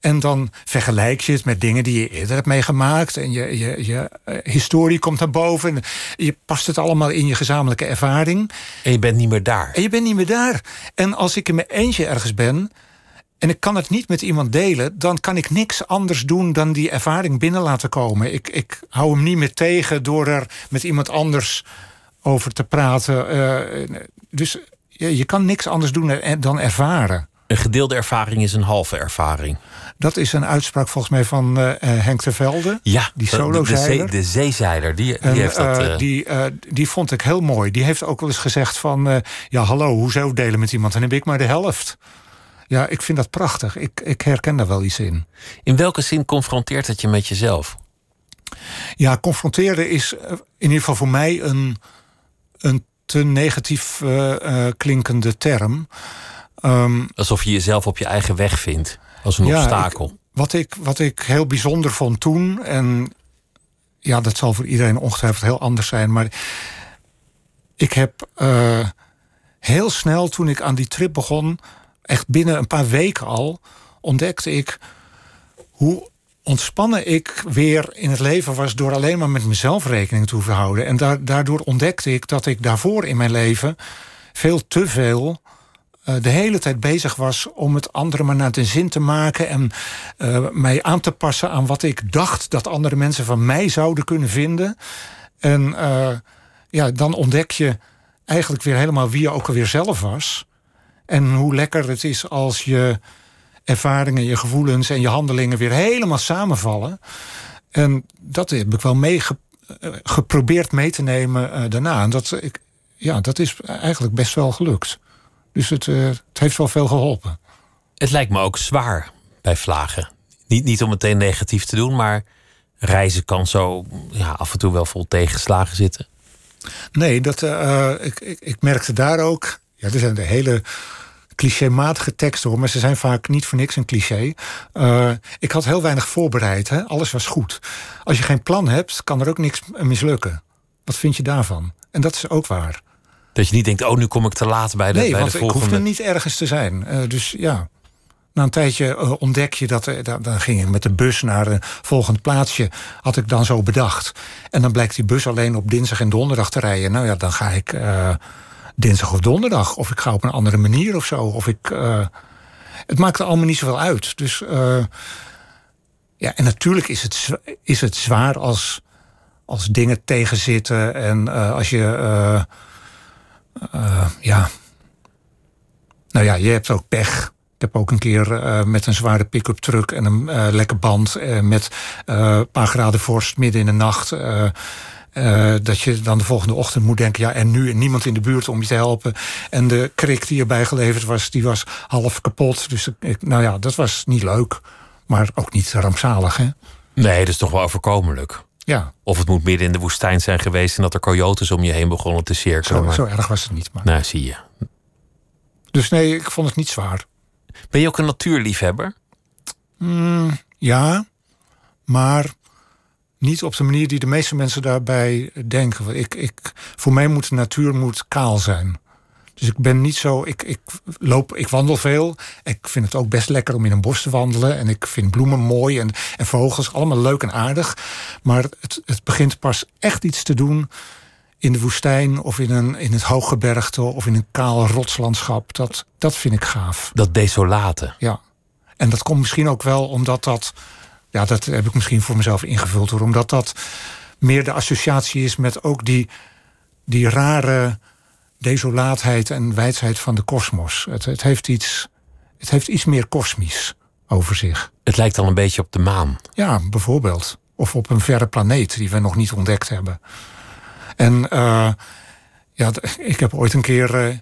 En dan vergelijk je het met dingen die je eerder hebt meegemaakt. En je, je, je eh, historie komt naar boven. En je past het allemaal in je gezamenlijke ervaring. En je bent niet meer daar. En je bent niet meer daar. En als ik in mijn eentje ergens ben. En ik kan het niet met iemand delen, dan kan ik niks anders doen dan die ervaring binnen laten komen. Ik, ik hou hem niet meer tegen door er met iemand anders over te praten. Eh, dus je, je kan niks anders doen dan ervaren. Een gedeelde ervaring is een halve ervaring. Dat is een uitspraak volgens mij van uh, Henk de Velde. Ja, die solo de, de, zee, de zeezeiler. Die, die, heeft dat, uh, die, uh, die vond ik heel mooi. Die heeft ook wel eens gezegd van... ja, hallo, hoezo delen met iemand? Dan heb ik maar de helft. Ja, ik vind dat prachtig. Ik, ik herken daar wel iets in. In welke zin confronteert het je met jezelf? Ja, confronteren is in ieder geval voor mij een, een te negatief klinkende term. Um, Alsof je jezelf op je eigen weg vindt, als een ja, obstakel. Ik, wat, ik, wat ik heel bijzonder vond toen, en ja, dat zal voor iedereen ongetwijfeld heel anders zijn, maar ik heb uh, heel snel toen ik aan die trip begon, echt binnen een paar weken al, ontdekte ik hoe ontspannen ik weer in het leven was door alleen maar met mezelf rekening te hoeven houden. En daardoor ontdekte ik dat ik daarvoor in mijn leven veel te veel de hele tijd bezig was om het andere maar naar de zin te maken en uh, mij aan te passen aan wat ik dacht dat andere mensen van mij zouden kunnen vinden. En uh, ja, dan ontdek je eigenlijk weer helemaal wie je ook alweer zelf was. En hoe lekker het is als je ervaringen, je gevoelens en je handelingen weer helemaal samenvallen. En dat heb ik wel mee geprobeerd mee te nemen daarna. En dat, ik, ja, dat is eigenlijk best wel gelukt. Dus het, uh, het heeft wel veel geholpen. Het lijkt me ook zwaar bij vlagen. Niet, niet om meteen negatief te doen, maar reizen kan zo ja, af en toe wel vol tegenslagen zitten. Nee, dat, uh, ik, ik, ik merkte daar ook. Ja, er zijn de hele clichématige teksten hoor, maar ze zijn vaak niet voor niks een cliché. Uh, ik had heel weinig voorbereid, hè? alles was goed. Als je geen plan hebt, kan er ook niks mislukken. Wat vind je daarvan? En dat is ook waar. Dat je niet denkt, oh, nu kom ik te laat bij de, nee, bij want de volgende. ik hoefde niet ergens te zijn. Uh, dus ja, na een tijdje uh, ontdek je dat... Uh, dan ging ik met de bus naar een volgend plaatsje. Had ik dan zo bedacht. En dan blijkt die bus alleen op dinsdag en donderdag te rijden. Nou ja, dan ga ik dinsdag of donderdag. Of ik ga op een andere manier of zo. Of ik... het maakt er allemaal niet zoveel uit. Dus ja, en natuurlijk is het, is het zwaar als, als dingen tegenzitten. En als je uh, ja. Nou ja, je hebt ook pech. Ik heb ook een keer uh, met een zware pick-up truck en een uh, lekke band met een paar graden vorst midden in de nacht. dat je dan de volgende ochtend moet denken, ja, en nu en niemand in de buurt om je te helpen. En de krik die erbij geleverd was, die was half kapot. Dus nou ja, dat was niet leuk, maar ook niet rampzalig, hè? Nee, dat is toch wel overkomelijk. Ja. Of het moet midden in de woestijn zijn geweest en dat er coyotes om je heen begonnen te cirkelen. Zo, maar... zo erg was het niet. Maar... Nou, zie je. Dus nee, ik vond het niet zwaar. Ben je ook een natuurliefhebber? Mm, ja, maar niet op de manier die de meeste mensen daarbij denken. Ik, ik, voor mij moet de natuur moet kaal zijn. Dus ik ben niet zo. Ik, ik, loop, ik wandel veel. Ik vind het ook best lekker om in een bos te wandelen. En ik vind bloemen mooi en, en vogels allemaal leuk en aardig. Maar het, het begint pas echt iets te doen in de woestijn of in, een, in het hooggebergte of in een kaal rotslandschap. Dat, dat vind ik gaaf. Dat desolate. Ja. En dat komt misschien ook wel omdat dat. Ja, dat heb ik misschien voor mezelf ingevuld hoor. Omdat dat meer de associatie is met ook die, die rare desolaatheid en wijsheid van de kosmos. Het, het, heeft iets, het heeft iets meer kosmisch over zich. Het lijkt dan een beetje op de maan. Ja, bijvoorbeeld. Of op een verre planeet die we nog niet ontdekt hebben. En uh, ja, ik heb ooit een keer.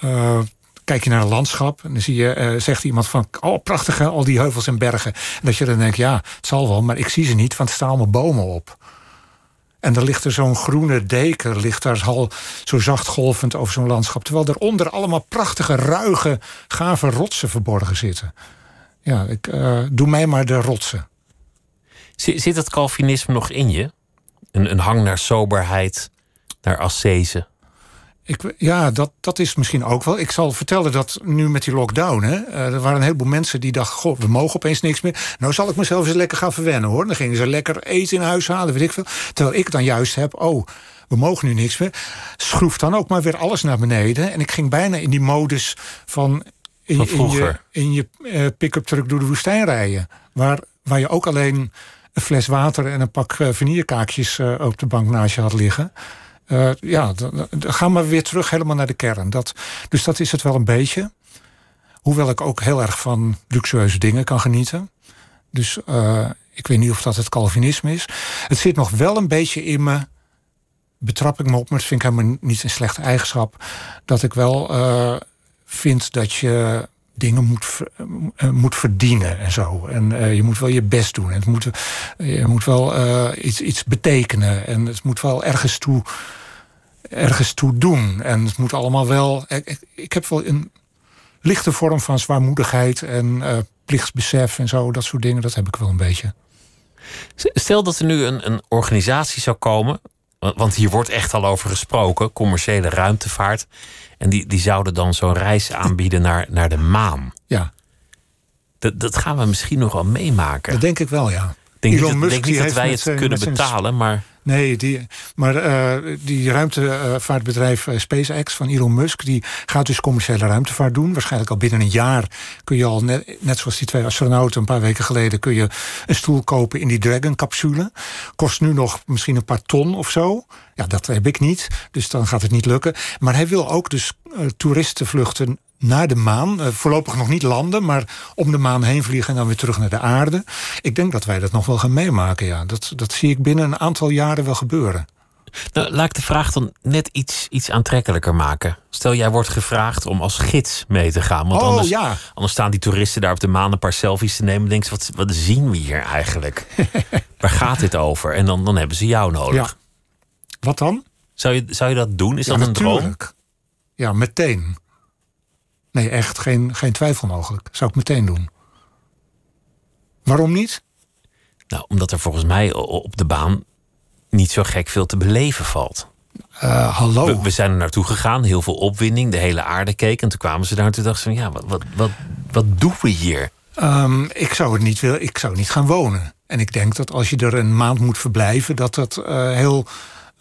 Uh, kijk je naar een landschap en dan zie je, eh, zegt iemand van, oh prachtig hè, al die heuvels en bergen. En dat je dan denkt, ja, het zal wel, maar ik zie ze niet, want er staan allemaal bomen op. En dan ligt er zo'n groene deken, ligt daar al zo zacht golvend over zo'n landschap. Terwijl eronder allemaal prachtige, ruige, gave rotsen verborgen zitten. Ja, ik, eh, doe mij maar de rotsen. Zit, het Calvinisme nog in je? Een, een hang naar soberheid, naar ascese? Ik, ja, dat, dat is misschien ook wel. Ik zal vertellen dat nu met die lockdown... Hè, eh, er waren een heleboel mensen die dachten... goh, we mogen opeens niks meer. Nou zal ik mezelf eens lekker gaan verwennen, hoor. Dan gingen ze lekker eten in huis halen, weet ik veel. Terwijl ik dan juist heb... oh, we mogen nu niks meer. Schroef dan ook maar weer alles naar beneden. En ik ging bijna in die modus van... In, Van in je, in je eh, pick-up truck door de woestijn rijden. Waar, waar je ook alleen een fles water en een pak eh, op de bank naast je had liggen. Eh, ja, dan, gaan we weer terug helemaal naar de kern. Dat, dus dat is het wel een beetje. Hoewel ik ook heel erg van luxueuze dingen kan genieten. Dus eh, ik weet niet of dat het Calvinisme is. Het zit nog wel een beetje in me. Betrap ik me op, maar dat vind ik helemaal niet een slechte eigenschap. Dat ik wel eh, vind dat je dingen moet, ver- eh, moet verdienen en zo. En eh, je moet wel je best doen. En het moet, je moet wel eh, iets, iets betekenen. En het moet wel ergens toe, ergens toe doen. En het moet allemaal wel. Ik, ik, heb wel een lichte vorm van zwaarmoedigheid en eh, plichtsbesef en zo. Dat soort dingen, dat heb ik wel een beetje. Stel dat er nu een, een organisatie zou komen. wa- Want hier wordt echt al over gesproken, commerciële ruimtevaart. En die, die zouden dan zo'n reis aanbieden naar, naar de maan. Ja, Dat, dat gaan we misschien nog wel meemaken. dat denk ik wel, ja. Ik denk Elon niet, dat, Musk, denk die niet dat heeft wij het zijn- kunnen betalen, maar Nee, die, maar eh, die ruimtevaartbedrijf eh, SpaceX van Elon Musk... die gaat dus commerciële ruimtevaart doen. Waarschijnlijk al binnen een jaar kun je al, net, zoals die twee astronauten... een paar weken geleden kun je een stoel kopen in die Dragon-capsule. Kost nu nog misschien een paar ton of zo. Ja, dat heb ik niet, dus dan gaat het niet lukken. Maar hij wil ook dus eh, toeristenvluchten naar de maan. Eh, voorlopig nog niet landen, maar om de maan heen vliegen... en dan weer terug naar de aarde. Ik denk dat wij dat nog wel gaan meemaken, ja. Dat, dat zie ik binnen een aantal jaren wel gebeuren. nou, laat ik de vraag dan net iets, iets aantrekkelijker maken. Stel, jij wordt gevraagd om als gids mee te gaan. Want Oh, anders, ja. anders staan die toeristen daar op de maan een paar selfies te nemen. En denken ze, wat, wat zien we hier eigenlijk? Waar gaat dit over? En dan, dan hebben ze jou nodig. Ja. Wat dan? Zou, je, zou je dat doen? Is ja, dat een droom? Ja, meteen. Nee, echt geen, geen twijfel mogelijk. Zou ik meteen doen. Waarom niet? Nou, omdat er volgens mij op de baan niet zo gek veel te beleven valt. Eh, hallo. We, we zijn er naartoe gegaan, heel veel opwinding, de hele aarde keek. En toen kwamen ze daar en toen dachten ze van, ja, wat, wat, wat, wat doen we hier? Ehm, ik, zou het niet willen, ik zou niet gaan wonen. En ik denk dat als je er een maand moet verblijven, dat dat eh, heel,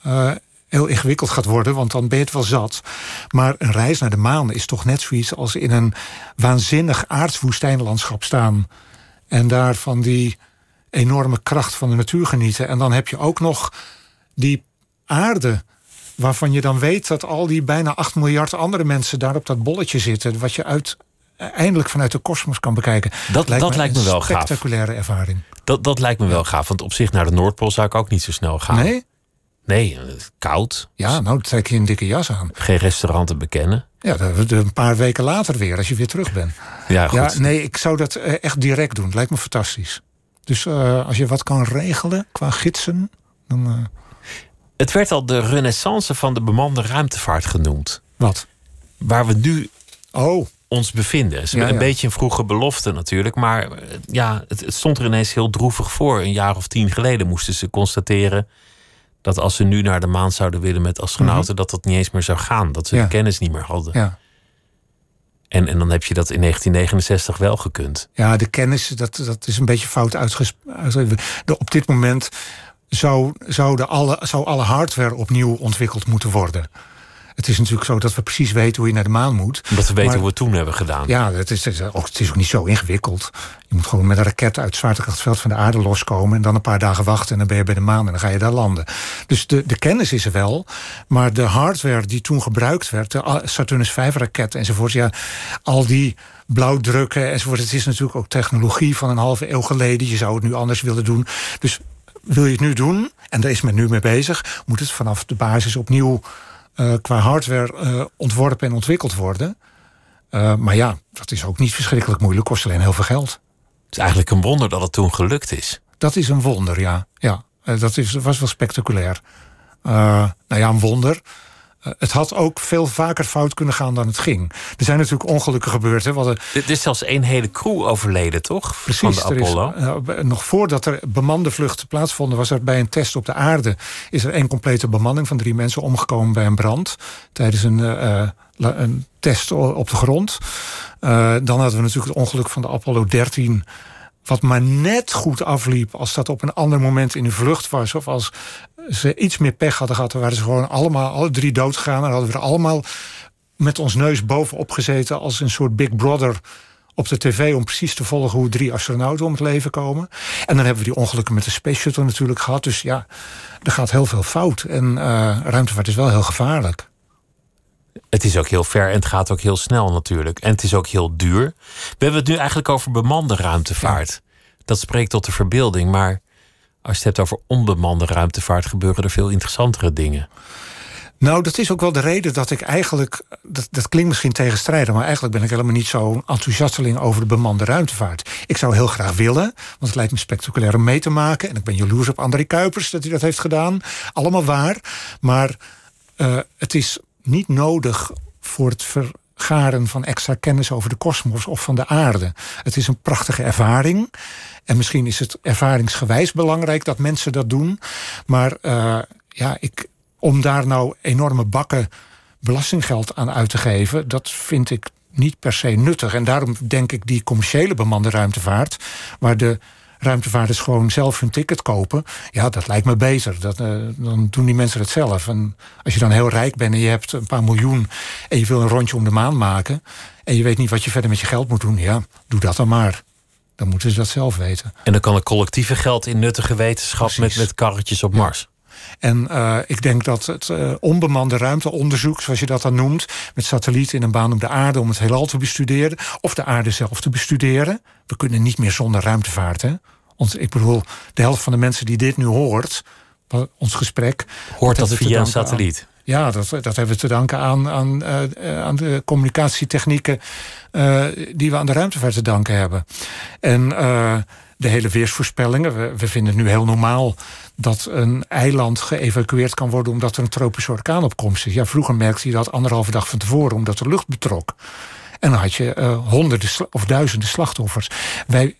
eh, heel ingewikkeld gaat worden, want dan ben je het wel zat. Maar een reis naar de maan is toch net zoiets als in een waanzinnig aards woestijnlandschap staan. En daar van die enorme kracht van de natuur genieten. En dan heb je ook nog die aarde. Waarvan je dan weet dat al die bijna 8 miljard andere mensen daar op dat bolletje zitten. Wat je uit, eindelijk vanuit de kosmos kan bekijken. Dat- dat lijkt me wel gaaf. spectaculaire ervaring. Dat, dat lijkt me wel gaaf, want op zich naar de Noordpool zou ik ook niet zo snel gaan. Nee? Nee, eh, koud, Ja, nou trek je een dikke jas aan. geen restaurant te bekennen. Ja, dat- een paar weken later weer, als je weer terug bent. Ja, goed. Ja, nee, ik zou dat eh, echt direct doen. Lijkt me fantastisch. Dus eh, als je wat kan regelen qua gidsen, dan... Het werd al de renaissance van de bemande ruimtevaart genoemd. wat? Waar we nu Oh, ons bevinden. Ja, een ja. beetje een vroege belofte natuurlijk. Maar ja, het, het stond er ineens heel droevig voor. Een jaar of tien geleden moesten ze constateren... dat als ze nu naar de maan zouden willen met astronauten... dat dat niet eens meer zou gaan. Dat ze Mhm. Ja. de kennis niet meer hadden. ja. En, en dan heb je dat in 1969 wel gekund. Ja, de kennis, dat, dat is een beetje fout uitgesproken. Op dit moment zou, zou, de alle, zou alle hardware opnieuw ontwikkeld moeten worden. Het is natuurlijk zo dat we precies weten hoe je naar de maan moet. Omdat we weten Maar- hoe we het toen hebben gedaan. Ja, het is, het ook, het is ook niet zo ingewikkeld. Je moet gewoon met een raket uit het zwaartekrachtveld van de aarde loskomen... en dan een paar dagen wachten en dan ben je bij de maan en dan ga je daar landen. Dus de, de kennis is er wel, maar de hardware die toen gebruikt werd... de Saturnus V-raket enzovoort, ja, al die blauwdrukken enzovoort... het is natuurlijk ook technologie van een halve eeuw geleden. Je zou het nu anders willen doen. Dus wil je het nu doen, en daar is men nu mee bezig... moet het vanaf de basis opnieuw qua hardware eh, ontworpen en ontwikkeld worden... Eh, maar ja, dat is ook niet verschrikkelijk moeilijk, kost alleen heel veel geld. Het is eigenlijk een wonder dat het toen gelukt is. Dat is een wonder, ja. ja eh, dat is, was wel spectaculair. Nou ja, een wonder. Uh, het had ook veel vaker fout kunnen gaan dan het ging. Er zijn natuurlijk ongelukken gebeurd. Hè. Er is zelfs één hele crew overleden, toch? Precies. Van de Apollo. Is, uh, nog voordat er bemande vluchten plaatsvonden... was er bij een test op de aarde... is er één complete bemanning van drie mensen omgekomen bij een brand... tijdens een, uh, een test op de grond. dan hadden we natuurlijk het ongeluk van de Apollo 13 wat maar net goed afliep als dat op een ander moment in de vlucht was. Of als ze iets meer pech hadden gehad, dan waren ze gewoon allemaal, alle drie dood gegaan. En hadden we er allemaal met ons neus bovenop gezeten als een soort Big Brother op de tv om precies te volgen hoe drie astronauten om het leven komen. En dan hebben we die ongelukken met de Space Shuttle natuurlijk gehad. Dus ja, er gaat heel veel fout. En uh, ruimtevaart is wel heel gevaarlijk. Het is ook heel ver en het gaat ook heel snel natuurlijk. En het is ook heel duur. We hebben het nu eigenlijk over bemande ruimtevaart. Ja. Dat spreekt tot de verbeelding. Maar als je het hebt over onbemande ruimtevaart, gebeuren er veel interessantere dingen. Nou, dat is ook wel de reden dat ik eigenlijk. Dat, dat klinkt misschien tegenstrijdig, maar eigenlijk ben ik helemaal niet zo enthousiasteling over de bemande ruimtevaart. Ik zou heel graag willen, want het lijkt me spectaculair om mee te maken. En ik ben jaloers op André Kuipers dat hij dat heeft gedaan. Allemaal waar. Maar uh, het is niet nodig voor het vergaren van extra kennis over de kosmos of van de aarde. Het is een prachtige ervaring. En misschien is het ervaringsgewijs belangrijk dat mensen dat doen. Maar uh, ja, ik, om daar nou enorme bakken belastinggeld aan uit te geven, dat vind ik niet per se nuttig. En daarom denk ik die commerciële bemande ruimtevaart, waar de ruimtevaarders gewoon zelf hun ticket kopen. Ja, dat lijkt me beter. Dat, uh, dan doen die mensen het zelf. En als je dan heel rijk bent en je hebt een paar miljoen... en je wil een rondje om de maan maken... en je weet niet wat je verder met je geld moet doen... ja, doe dat dan maar. Dan moeten ze dat zelf weten. En dan kan er collectieve geld in nuttige wetenschap... met, met karretjes op Mars. En uh, ik denk dat het uh, onbemande ruimteonderzoek, zoals je dat dan noemt, met satellieten in een baan om de aarde om het heelal te bestuderen, of de aarde zelf te bestuderen. We kunnen niet meer zonder ruimtevaart. Hè? Ons, ik bedoel, de helft van de mensen die dit nu hoort, ons gesprek. Hoort dat, dat via een satelliet? Aan, ja, dat, dat hebben we te danken aan, aan, uh, aan de communicatietechnieken die we aan de ruimtevaart te danken hebben. En de hele weersvoorspellingen. We, vinden het nu heel normaal dat een eiland geëvacueerd kan worden omdat er een tropische orkaan op komst is. Ja, vroeger merkte je dat anderhalve dag van tevoren omdat de lucht betrok. En dan had je honderden of duizenden slachtoffers. Wij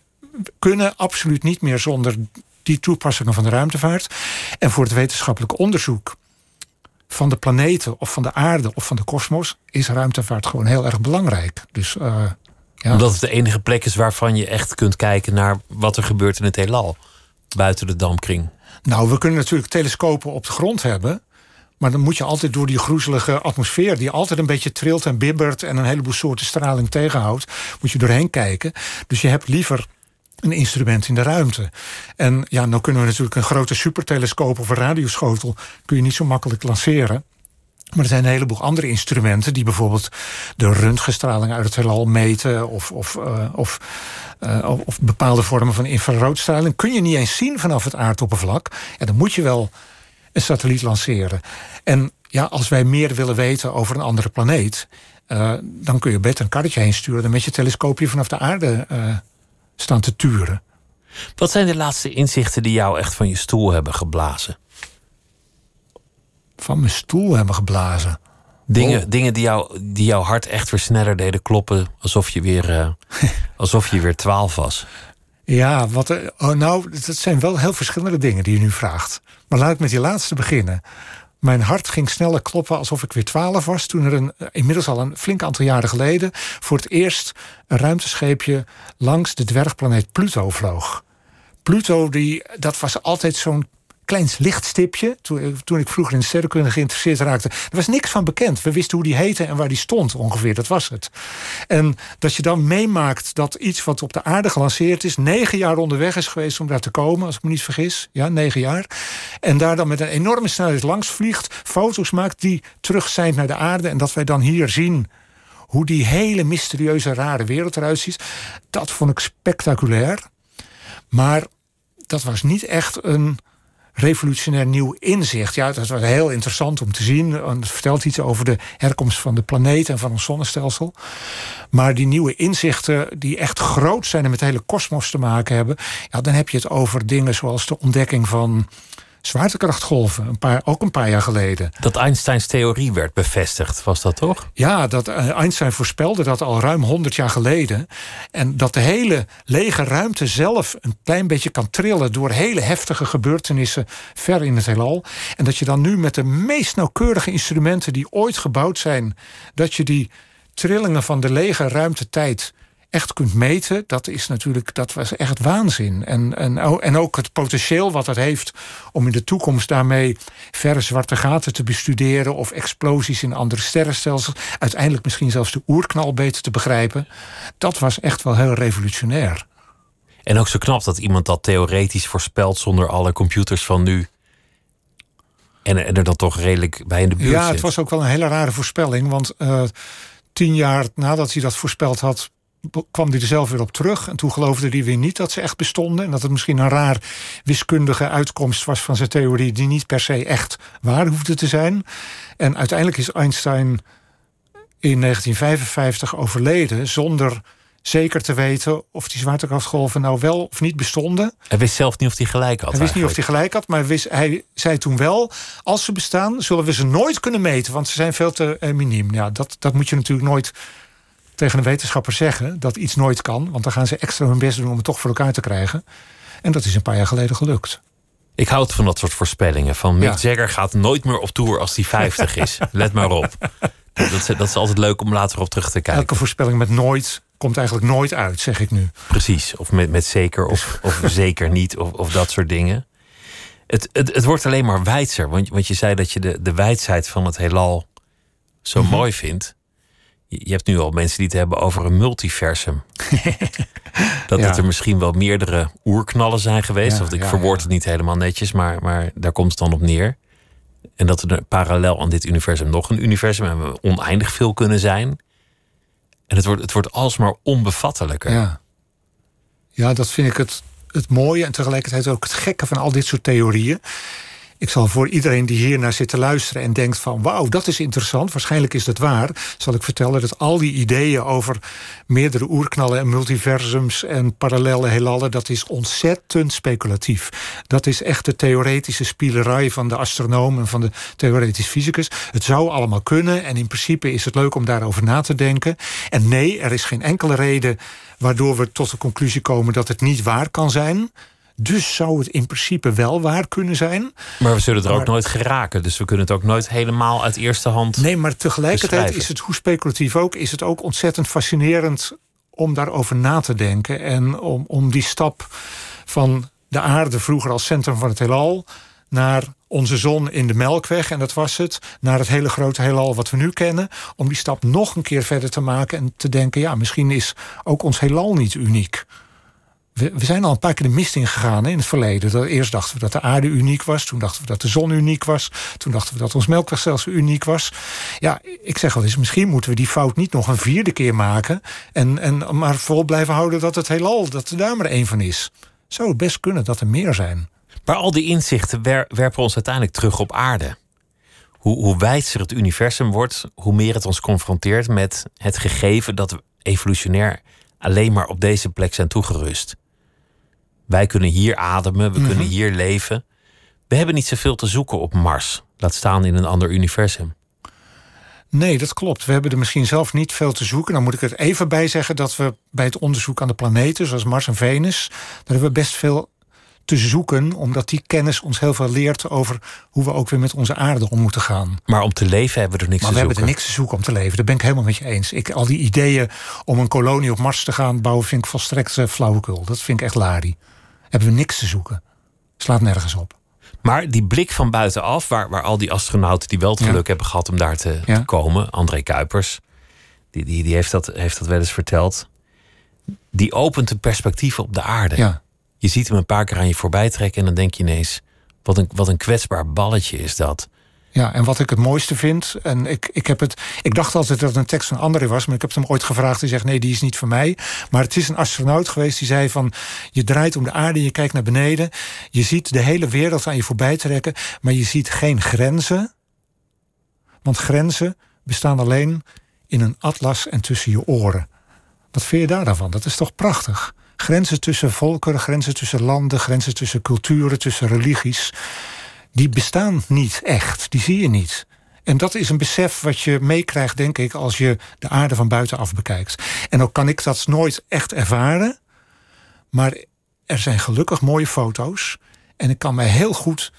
kunnen absoluut niet meer zonder die toepassingen van de ruimtevaart. En voor het wetenschappelijk onderzoek van de planeten of van de aarde of van de kosmos is ruimtevaart gewoon heel erg belangrijk. Dus uh, ja. Omdat het de enige plek is waarvan je echt kunt kijken naar wat er gebeurt in het heelal. Buiten de dampkring. Nou, we kunnen natuurlijk telescopen op de grond hebben. Maar dan moet je altijd door die groezelige atmosfeer, die altijd een beetje trilt en bibbert en een heleboel soorten straling tegenhoudt, moet je doorheen kijken. Dus je hebt liever een instrument in de ruimte. En ja, nou kunnen we natuurlijk een grote supertelescoop of een radioschotel kun je niet zo makkelijk lanceren. Maar er zijn een heleboel andere instrumenten die bijvoorbeeld de röntgenstraling uit het heelal meten of, of, uh, of, uh, of bepaalde vormen van infraroodstraling. Kun je niet eens zien vanaf het aardoppervlak. Ja, dan moet je wel een satelliet lanceren. En ja, als wij meer willen weten over een andere planeet, uh, dan kun je beter een karretje heen sturen dan met je telescoopje vanaf de aarde staan te turen. Wat zijn de laatste inzichten die jou echt van je stoel hebben geblazen? van mijn stoel hebben geblazen. Dingen, oh. dingen die, jou, die jouw hart echt weer sneller deden kloppen. Alsof je weer, uh, alsof je weer twaalf was. Ja, wat, oh, nou, dat zijn wel heel verschillende dingen die je nu vraagt. Maar laat ik met die laatste beginnen. Mijn hart ging sneller kloppen alsof ik weer twaalf was... toen er een, inmiddels al een flink aantal jaren geleden... voor het eerst een ruimtescheepje langs de dwergplaneet Pluto vloog. Pluto, die, dat was altijd zo'n klein lichtstipje. Toen, toen ik vroeger in sterrenkunde geïnteresseerd raakte. Er was niks van bekend. We wisten hoe die heette en waar die stond ongeveer. Dat was het. En dat je dan meemaakt dat iets wat op de aarde gelanceerd is... negen jaar onderweg is geweest om daar te komen, als ik me niet vergis. Ja, negen jaar. En daar dan met een enorme snelheid langs vliegt... foto's maakt die terug zijn naar de aarde... en dat wij dan hier zien hoe die hele mysterieuze, rare wereld eruit ziet. Dat vond ik spectaculair. Maar dat was niet echt een revolutionair nieuw inzicht. Ja, dat was heel interessant om te zien. Het vertelt iets over de herkomst van de planeet en van ons zonnestelsel. Maar die nieuwe inzichten, die echt groot zijn en met de hele kosmos te maken hebben, ja, dan heb je het over dingen zoals de ontdekking van zwaartekrachtgolven, een paar, ook een paar jaar geleden. Dat Einsteins theorie werd bevestigd, was dat toch? Ja, dat eh, Einstein voorspelde dat al ruim 100 jaar geleden. En dat de hele lege ruimte zelf een klein beetje kan trillen door hele heftige gebeurtenissen ver in het heelal. En dat je dan nu met de meest nauwkeurige instrumenten die ooit gebouwd zijn, dat je die trillingen van de lege ruimtetijd echt kunt meten, dat is natuurlijk, dat was echt waanzin. En, en, en ook het potentieel wat het heeft om in de toekomst daarmee verre zwarte gaten te bestuderen of explosies in andere sterrenstelsels, uiteindelijk misschien zelfs de oerknal beter te begrijpen. Dat was echt wel heel revolutionair. En ook zo knap dat iemand dat theoretisch voorspelt zonder alle computers van nu. En, en er dan toch redelijk bij in de buurt Ja, het was ook wel een hele rare voorspelling. Want uh, tien jaar nadat hij dat voorspeld had, kwam hij er zelf weer op terug. En toen geloofde hij weer niet dat ze echt bestonden. En dat het misschien een raar wiskundige uitkomst was van zijn theorie... die niet per se echt waar hoefde te zijn. En uiteindelijk is Einstein in 1955 overleden... zonder zeker te weten of die zwaartekrachtgolven nou wel of niet bestonden. Hij wist zelf niet of hij gelijk had. Hij wist niet of hij gelijk had, maar wist, hij zei toen wel... als ze bestaan, zullen we ze nooit kunnen meten... want ze zijn veel te uh, miniem. Ja, dat, dat moet je natuurlijk nooit tegen een wetenschapper zeggen dat iets nooit kan. Want dan gaan ze extra hun best doen om het toch voor elkaar te krijgen. En dat is een paar jaar geleden gelukt. Ik houd van dat soort voorspellingen. Van Mick ja. Jagger gaat nooit meer op tour als hij 50 is. Let maar op. Dat is, dat is altijd leuk om later op terug te kijken. Elke voorspelling met nooit komt eigenlijk nooit uit, zeg ik nu. Precies. Of met, met zeker of, of zeker niet. Of, of dat soort dingen. Het, het, het wordt alleen maar wijdser. Want, want je zei dat je de, de wijdheid van het heelal zo mm -hmm. mooi vindt je hebt nu al mensen die het hebben over een multiversum. dat ja. er misschien wel meerdere oerknallen zijn geweest. Ja, of ik ja, verwoord het niet helemaal netjes, maar, maar daar komt het dan op neer. En dat er parallel aan dit universum nog een universum en we oneindig veel kunnen zijn. En het wordt, het wordt alsmaar onbevattelijker. Ja, ja dat vind ik het, het mooie en tegelijkertijd ook het gekke van al dit soort theorieën. Ik zal voor iedereen die hier naar zit te luisteren en denkt van wauw, dat is interessant, waarschijnlijk is dat waar, zal ik vertellen dat al die ideeën over meerdere oerknallen en multiversums en parallele heelallen, dat is ontzettend speculatief. Dat is echt de theoretische spielerij van de astronoom en van de theoretisch fysicus. Het zou allemaal kunnen en in principe is het leuk om daarover na te denken. En nee, er is geen enkele reden waardoor we tot de conclusie komen dat het niet waar kan zijn. Dus zou het in principe wel waar kunnen zijn. Maar we zullen er maar, ook nooit geraken. Dus we kunnen het ook nooit helemaal uit eerste hand. Nee, maar tegelijkertijd is het, hoe speculatief ook, is het ook ontzettend fascinerend om daarover na te denken. En om, om die stap van de aarde vroeger als centrum van het heelal. naar onze zon in de Melkweg, en dat was het. Naar het hele grote heelal wat we nu kennen. Om die stap nog een keer verder te maken en te denken: ja, misschien is ook ons heelal niet uniek we, zijn al een paar keer de mist ingegaan in het verleden. Eerst dachten we dat de aarde uniek was. Toen dachten we dat de zon uniek was. Toen dachten we dat ons melkwegstelsel uniek was. Ja, ik zeg wel eens, misschien moeten we die fout niet nog een vierde keer maken. En, en maar vol blijven houden dat het heelal, dat er daar maar één van is. Zou het best kunnen dat er meer zijn. Maar al die inzichten wer, werpen ons uiteindelijk terug op aarde. Hoe, hoe het universum wordt, hoe meer het ons confronteert met het gegeven dat we evolutionair alleen maar op deze plek zijn toegerust. Wij kunnen hier ademen, we kunnen Mhm. hier leven. We hebben niet zoveel te zoeken op Mars. Laat staan in een ander universum. Nee, dat klopt. We hebben er misschien zelf niet veel te zoeken. Dan moet ik er even bij zeggen dat we bij het onderzoek aan de planeten, zoals Mars en Venus, daar hebben we best veel te zoeken, omdat die kennis ons heel veel leert over hoe we ook weer met onze aarde om moeten gaan. Maar om te leven hebben we er niks Maar te we hebben zoeken. er niks te zoeken om te leven. Daar ben ik helemaal met je eens. Ik, al die ideeën om een kolonie op Mars te gaan bouwen, vind ik volstrekt eh, flauwekul. Dat vind ik echt lari. Hebben we niks te zoeken. Slaat nergens op. Maar die blik van buitenaf, waar, waar al die astronauten die wel het Ja. geluk hebben gehad om daar te, Ja. te komen, André Kuipers, die, die, die heeft, dat, heeft dat wel eens verteld. Die opent een perspectief op de aarde. Ja. Je ziet hem een paar keer aan je voorbij trekken en dan denk je ineens: wat een, wat een kwetsbaar balletje is dat. Ja, en wat ik het mooiste vind, en ik, ik, heb het, ik dacht altijd dat het een tekst van André was, maar ik heb hem ooit gevraagd. Hij zegt: nee, die is niet van mij. Maar het is een astronaut geweest die zei: van je draait om de aarde, je kijkt naar beneden, je ziet de hele wereld aan je voorbij trekken, maar je ziet geen grenzen. Want grenzen bestaan alleen in een atlas en tussen je oren. Wat vind je daar dan van? Dat is toch prachtig? Grenzen tussen volkeren, grenzen tussen landen, grenzen tussen culturen, tussen religies die bestaan niet echt. Die zie je niet. En dat is een besef wat je meekrijgt, denk ik, als je de aarde van buitenaf bekijkt. En ook kan ik dat nooit echt ervaren. Maar er zijn gelukkig mooie foto's. En ik kan mij heel goed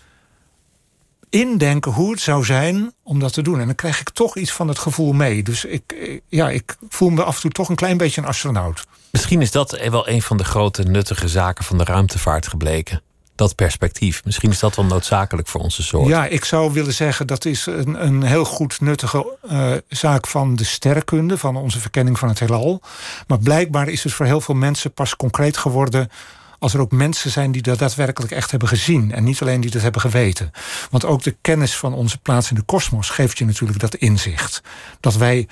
indenken hoe het zou zijn om dat te doen. En dan krijg ik toch iets van het gevoel mee. Dus ik, ja, ik voel me af en toe toch een klein beetje een astronaut. Misschien is dat wel een van de grote nuttige zaken van de ruimtevaart gebleken dat perspectief. Misschien is dat wel noodzakelijk voor onze soort. Ja, ik zou willen zeggen dat is een, een heel goed nuttige uh, zaak van de sterrenkunde, van onze verkenning van het heelal. Maar blijkbaar is het voor heel veel mensen pas concreet geworden als er ook mensen zijn die dat daadwerkelijk echt hebben gezien. En niet alleen die dat hebben geweten. Want ook de kennis van onze plaats in de kosmos geeft je natuurlijk dat inzicht. Dat wij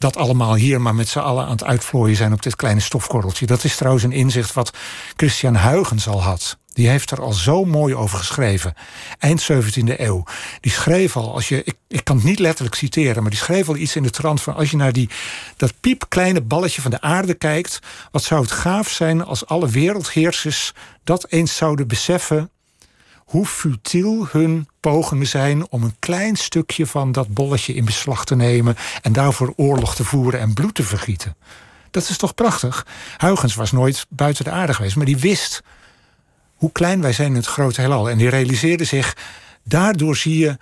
dat allemaal hier maar met z'n allen aan het uitvlooien zijn op dit kleine stofkorreltje. Dat is trouwens een inzicht wat Christian Huygens al had. Die heeft er al zo mooi over geschreven. Eind 17e eeuw. Die schreef al, als je, ik, ik kan het niet letterlijk citeren, maar die schreef al iets in de trant van: als je naar die, dat piepkleine balletje van de aarde kijkt, wat zou het gaaf zijn als alle wereldheersers dat eens zouden beseffen. Hoe futiel hun pogingen zijn om een klein stukje van dat bolletje in beslag te nemen en daarvoor oorlog te voeren en bloed te vergieten. Dat is toch prachtig? Huygens was nooit buiten de aarde geweest, maar die wist hoe klein wij zijn in het grote heelal. En die realiseerde zich, daardoor zie je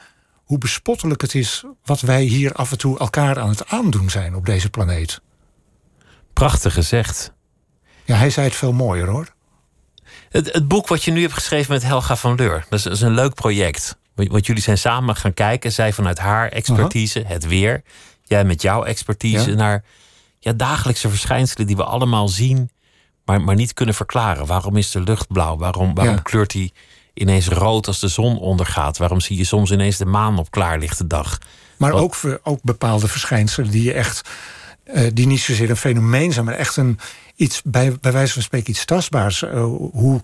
hoe bespottelijk het is wat wij hier af en toe elkaar aan het aandoen zijn op deze planeet. Prachtig gezegd. Ja, hij zei het veel mooier hoor. Het, het boek wat je nu hebt geschreven met Helga van Leur, dat is, een leuk project. Want jullie zijn samen gaan kijken, zij vanuit haar expertise, het weer, jij met jouw expertise, naar ja, dagelijkse verschijnselen die we allemaal zien maar, maar niet kunnen verklaren. Waarom is de lucht blauw? Waarom, waarom kleurt die ineens rood als de zon ondergaat? Waarom zie je soms ineens de maan op klaarlichte dag? Maar ook, ook bepaalde verschijnselen die je echt. Uh, die niet zozeer een fenomeen zijn, maar echt een iets bij, bij wijze van spreken iets tastbaars. Uh, hoe,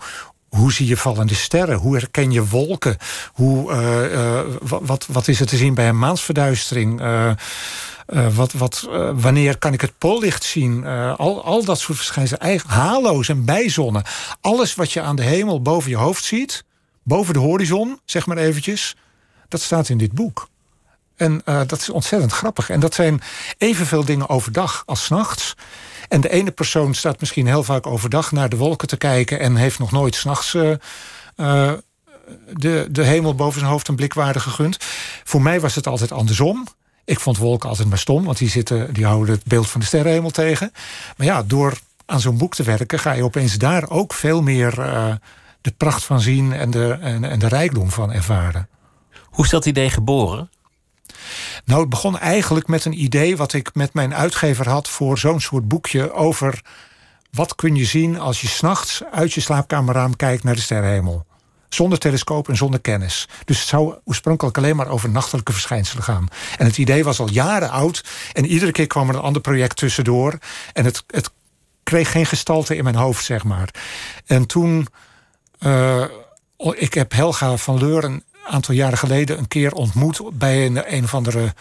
hoe zie je vallende sterren? Hoe herken je wolken? Hoe, uh, wat, wat is er te zien bij een maansverduistering? Wat, wat, wanneer kan ik het pollicht zien? Al, al dat soort verschijnselen. Halo's en bijzonnen. Alles wat je aan de hemel boven je hoofd ziet. Boven de horizon, zeg maar eventjes. Dat staat in dit boek. En dat is ontzettend grappig. En dat zijn evenveel dingen overdag als nachts. En de ene persoon staat misschien heel vaak overdag naar de wolken te kijken. en heeft nog nooit s'nachts. de, de hemel boven zijn hoofd een blikwaarde gegund. Voor mij was het altijd andersom. Ik vond wolken altijd maar stom, want die, zitten, die houden het beeld van de sterrenhemel tegen. Maar ja, door aan zo'n boek te werken, ga je opeens daar ook veel meer uh, de pracht van zien en de, en de rijkdom van ervaren. Hoe is dat idee geboren? Nou, het begon eigenlijk met een idee wat ik met mijn uitgever had voor zo'n soort boekje over wat kun je zien als je s'nachts uit je slaapkamerraam kijkt naar de sterrenhemel. Zonder telescoop en zonder kennis. Dus het zou oorspronkelijk alleen maar over nachtelijke verschijnselen gaan. En het idee was al jaren oud. En iedere keer kwam er een ander project tussendoor. En het, het kreeg geen gestalte in mijn hoofd, zeg maar. En toen. Uh, ik heb Helga van Leur een aantal jaren geleden een keer ontmoet bij een, een of andere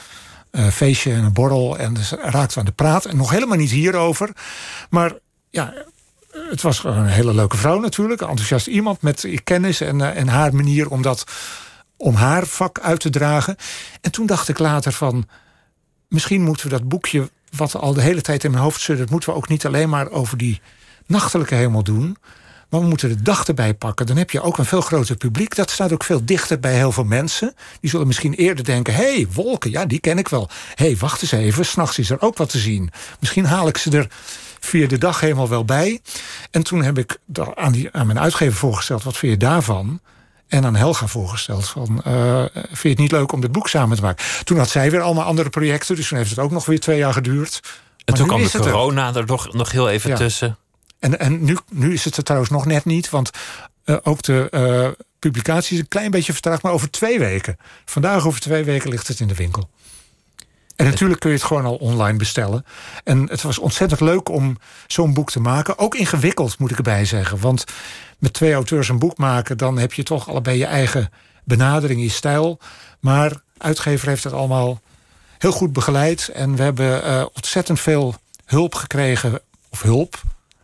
uh, feestje en een borrel. En dus raakte aan de praat. En nog helemaal niet hierover. Maar ja, het was een hele leuke vrouw natuurlijk. Enthousiast iemand met kennis en, eh, en haar manier om, dat, om haar vak uit te dragen. En toen dacht ik later van... misschien moeten we dat boekje wat al de hele tijd in mijn hoofd zit... dat moeten we ook niet alleen maar over die nachtelijke hemel doen... Maar we moeten de dag erbij pakken. Dan heb je ook een veel groter publiek. Dat staat ook veel dichter bij heel veel mensen. Die zullen misschien eerder denken: hé, hey, wolken, ja, die ken ik wel. Hé, hey, wacht eens even, s'nachts is er ook wat te zien. Misschien haal ik ze er via de dag helemaal wel bij. En toen heb ik aan, die, aan mijn uitgever voorgesteld: wat vind je daarvan? En aan Helga voorgesteld van, uh, vind je het niet leuk om dit boek samen te maken? Toen had zij weer allemaal andere projecten, dus toen heeft het ook nog weer twee jaar geduurd. En toen kwam de corona er nog, nog heel even tussen. En, en nu, nu is het er trouwens nog net niet, want eh, ook de eh, publicatie is een klein beetje vertraagd, maar over twee weken. Vandaag over twee weken ligt het in de winkel. En natuurlijk kun je het gewoon al online bestellen. En het was ontzettend leuk om zo'n boek te maken. Ook ingewikkeld, moet ik erbij zeggen. Want met twee auteurs een boek maken, dan heb je toch allebei je eigen benadering, je stijl. Maar uitgever heeft het allemaal heel goed begeleid. En we hebben uh, ontzettend veel hulp gekregen. Of hulp.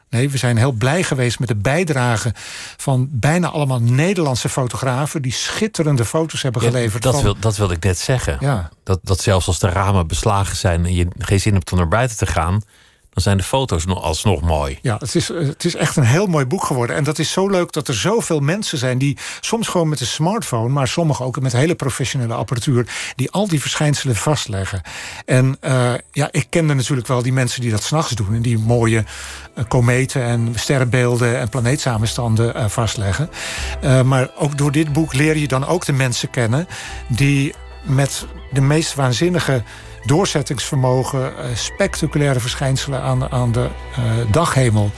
Nee, we zijn heel blij geweest met de bijdrage van bijna allemaal Nederlandse fotografen die schitterende foto's hebben geleverd. Ja, dat, wil, dat wilde ik net zeggen. Ja. Dat, dat zelfs als de ramen beslagen zijn en je geen zin hebt om naar buiten te gaan, zijn de foto's nog alsnog mooi. Ja, het is, het is echt een heel mooi boek geworden. En dat is zo leuk dat er zoveel mensen zijn die soms gewoon met een smartphone, maar sommigen ook met hele professionele apparatuur, die al die verschijnselen vastleggen. En uh, ja, ik kende natuurlijk wel die mensen die dat s'nachts doen en die mooie uh, kometen en sterrenbeelden en planeetsamenstanden vastleggen. maar ook door dit boek leer je dan ook de mensen kennen die met de meest waanzinnige doorzettingsvermogen, uh, spectaculaire verschijnselen aan, aan de uh, daghemel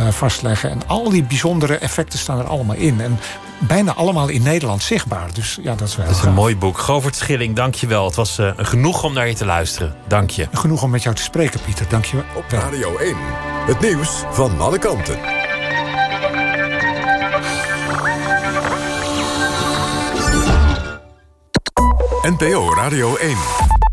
uh, vastleggen. En al die bijzondere effecten staan er allemaal in. En bijna allemaal in Nederland zichtbaar. Dus ja, dat is wel. Het is een mooi boek. Govert Schilling, dank je wel. Het was genoeg om naar je te luisteren. Dank je. Genoeg om met jou te spreken, Pieter. Dank je wel. Op Radio 1, het nieuws van alle kanten. NPO Radio 1.